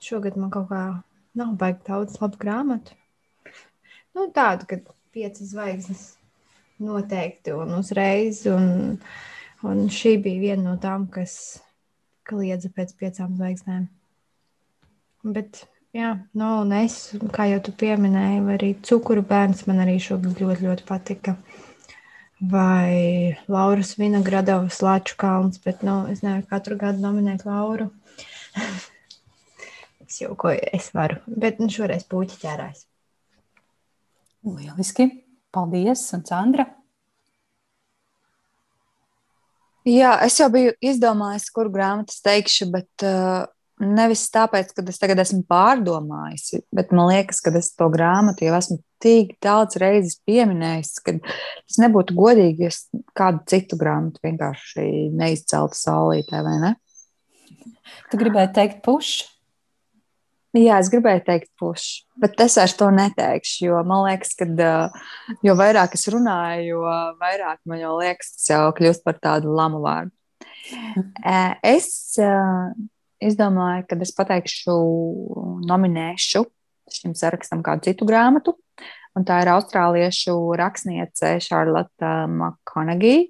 Šogad man kaut kā nav baigi daudz labu grāmatu. Nu, tādu, ka piecas zvaigznes noteikti un uzreiz, un, un šī bija viena no tām, kas kliedza pēc piecām zvaigznēm. Bet Jā, nu, un es, kā jau tu pieminēji, arī cukuru bērns man arī šogad ļoti, ļoti patika. Vai Lauras Vinogradovas Laču kalns, bet, nu, es nevaru katru gadu nominēt Lauru. es jau ko es varu, bet nu, šoreiz puķi ķērājs. Lieliski! Paldies, un Sandra! Jā, es jau biju izdomājis, kuru grāmatu teikšu, bet uh, Nevis tāpēc, ka es tagad esmu pārdomājusi, bet man liekas, ka es to grāmatu jau esmu tik daudz reizes pieminējis, ka tas nebūtu godīgi, ja es kādu citu grāmatu vienkārši neizceltu saulītē, vai ne? Tu gribēji teikt pušu? Jā, es gribēju teikt pušu, bet es vairs to neteikšu, jo man liekas, ka jo vairāk es runāju, jo vairāk man jau liekas, tas jau kļūst par tādu lamu vārdu. Es izdomāju, ka es pateikšu, nominēšu šim sarakstam kādu citu grāmatu. Un tā ir austrāliešu rakstniece Charlotte McConaughey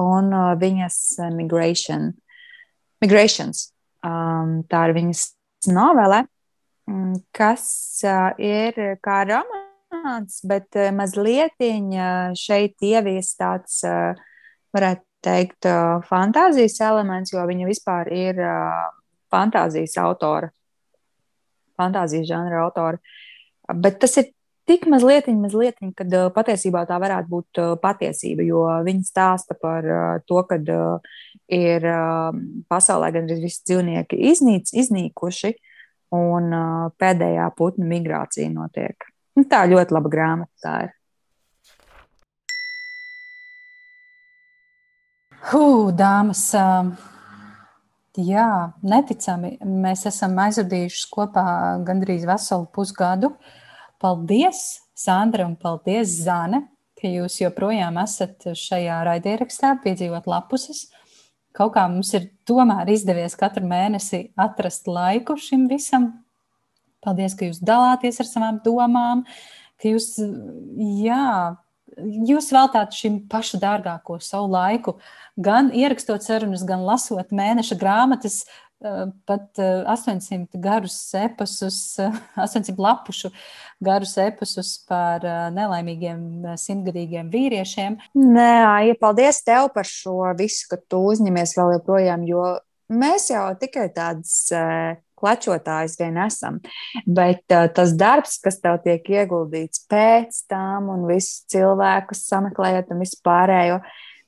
un viņas Migration. Migrations. Um, tā ir viņas novele, kas uh, ir kā romāns, bet mazliet šeit ievies tāds, varētu teikt, fantāzijas elements, jo viņa vispār ir fantāzijas autora, fantāzijas žanra autora. Bet tas ir tik mazliet, mazliet, kad patiesībā tā varētu būt patiesība, jo viņi stāsta par to, ka ir pasaulē gandrīz visi dzīvnieki iznīc, iznīkuši, un pēdējā putnu migrācija notiek. Nu, tā ļoti laba grāmata tā ir. Hū, dāmas! Jā, neticami. Mēs esam aizvadījuši kopā gandrīz veselu pusgadu. Paldies, Sandra, un paldies, Zane, ka jūs joprojām esat šajā raidierakstā, piedzīvot lapuses. Kaut kā mums ir tomēr izdevies katru mēnesi atrast laiku šim visam. Paldies, ka jūs dalāties ar savām domām, ka jūs, jā, jūs veltāt šim pašu dārgāko savu laiku, gan ierakstot sarunas, gan lasot mēneša grāmatas, pat 800 garus epasus, 800 lapušu garus epasus par nelaimīgiem simtgadīgiem vīriešiem. Nē, ja paldies tev par šo visu, ka tu uzņemies vēl joprojām, jo mēs jau tikai tādas klačotājs vien esam. Bet uh, tas darbs, kas tev tiek ieguldīts pēc tam, un visus cilvēkus sameklējot, un vispārējo,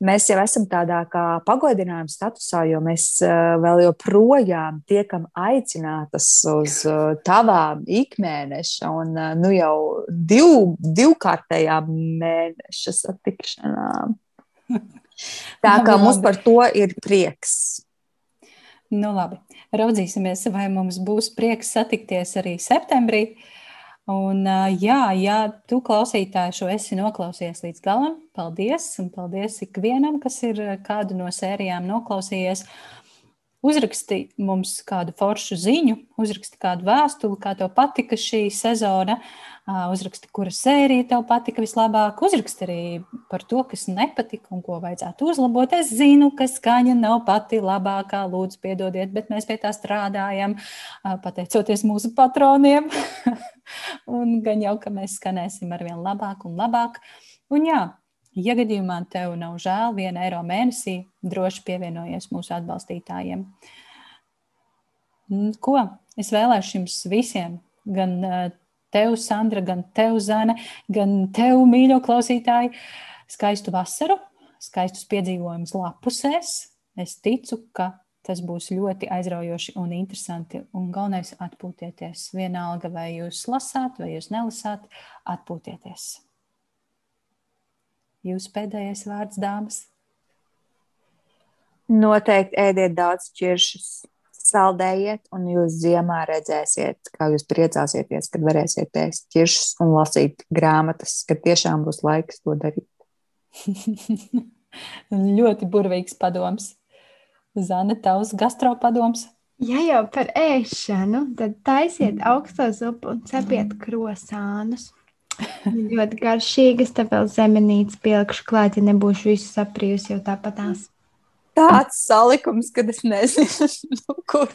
mēs jau esam tādā kā pagodinājuma statusā, jo mēs uh, vēl joprojām tiekam aicinātas uz uh, tavām ikmēneša un uh, nu jau div, divkārtējām mēneša satikšanām. Tā kā mums par to ir prieks. Nu, labi. Raudzīsimies, vai mums būs prieks satikties arī septembrī. Un, jā, ja tu klausītāji šo esi noklausījies līdz galam, paldies. Un paldies ikvienam, kas ir kādu no sērijām noklausījies. Uzraksti mums kādu foršu ziņu, uzraksti kādu vēstuli, kā tev patika šī sezona. Uzraksti, kura sērija tev patika vislabāk, uzraksti arī par to, kas nepatika un ko vajadzētu uzlabot. Es zinu, ka skaņa nav pati labākā, lūdzu, piedodiet, bet mēs pie tā strādājam, pateicoties mūsu patroniem. un gan jau, ka mēs skanēsim ar vien labāk un labāk. Un jā, ja gadījumā tev nav žēl, viena eiro mēnesī, droši pievienojies mūsu atbalstītājiem. Ko es vēlēšu jums visiem, gan tev, Sandra, gan tev, Zana, gan tev, mīļo klausītāji, skaistu vasaru, skaistus piedzīvojumus lapusēs. Es ticu, ka tas būs ļoti aizraujoši un interesanti. Un galvenais - atpūtieties. Vienalga, vai jūs lasāt, vai jūs nelasāt, atpūtieties. Jūsu pēdējais vārds, dāmas? Noteikti ēdiet daudz ķiršus saldējiet, un jūs ziemā redzēsiet, kā jūs priecāsieties, kad varēsiet ēst ķiršus un lasīt grāmatas, kad tiešām būs laiks to darīt. ļoti burvīgs padoms. Zana, tavs gastropadoms. Ja jau par ēšanu, tad taisiet augsto zupu un cepiet krosānus. Ļoti garšīgas, tā vēl zemenītes pielikšu klāt, ja nebūšu visu saprījusi jau tāpatās tāds salikums, kad es nezinu, nu, kur.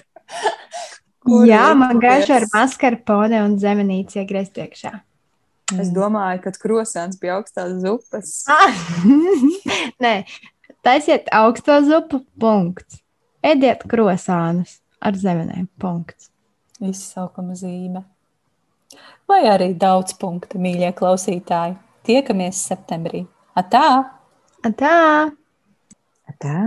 kur Jā, man garšo ar maskarpone un zemenīti iegriezt iekšā. Es domāju, ka krosāns pie augstās zupas. Nē, taisiet augsto zupu, punkts. Ediet krosānus ar zemenēm, punkts. Izsaukuma zīme. Vai arī daudz punktu, mīļie klausītāji. Tiekamies septembrī. Atā! Atā! Atā!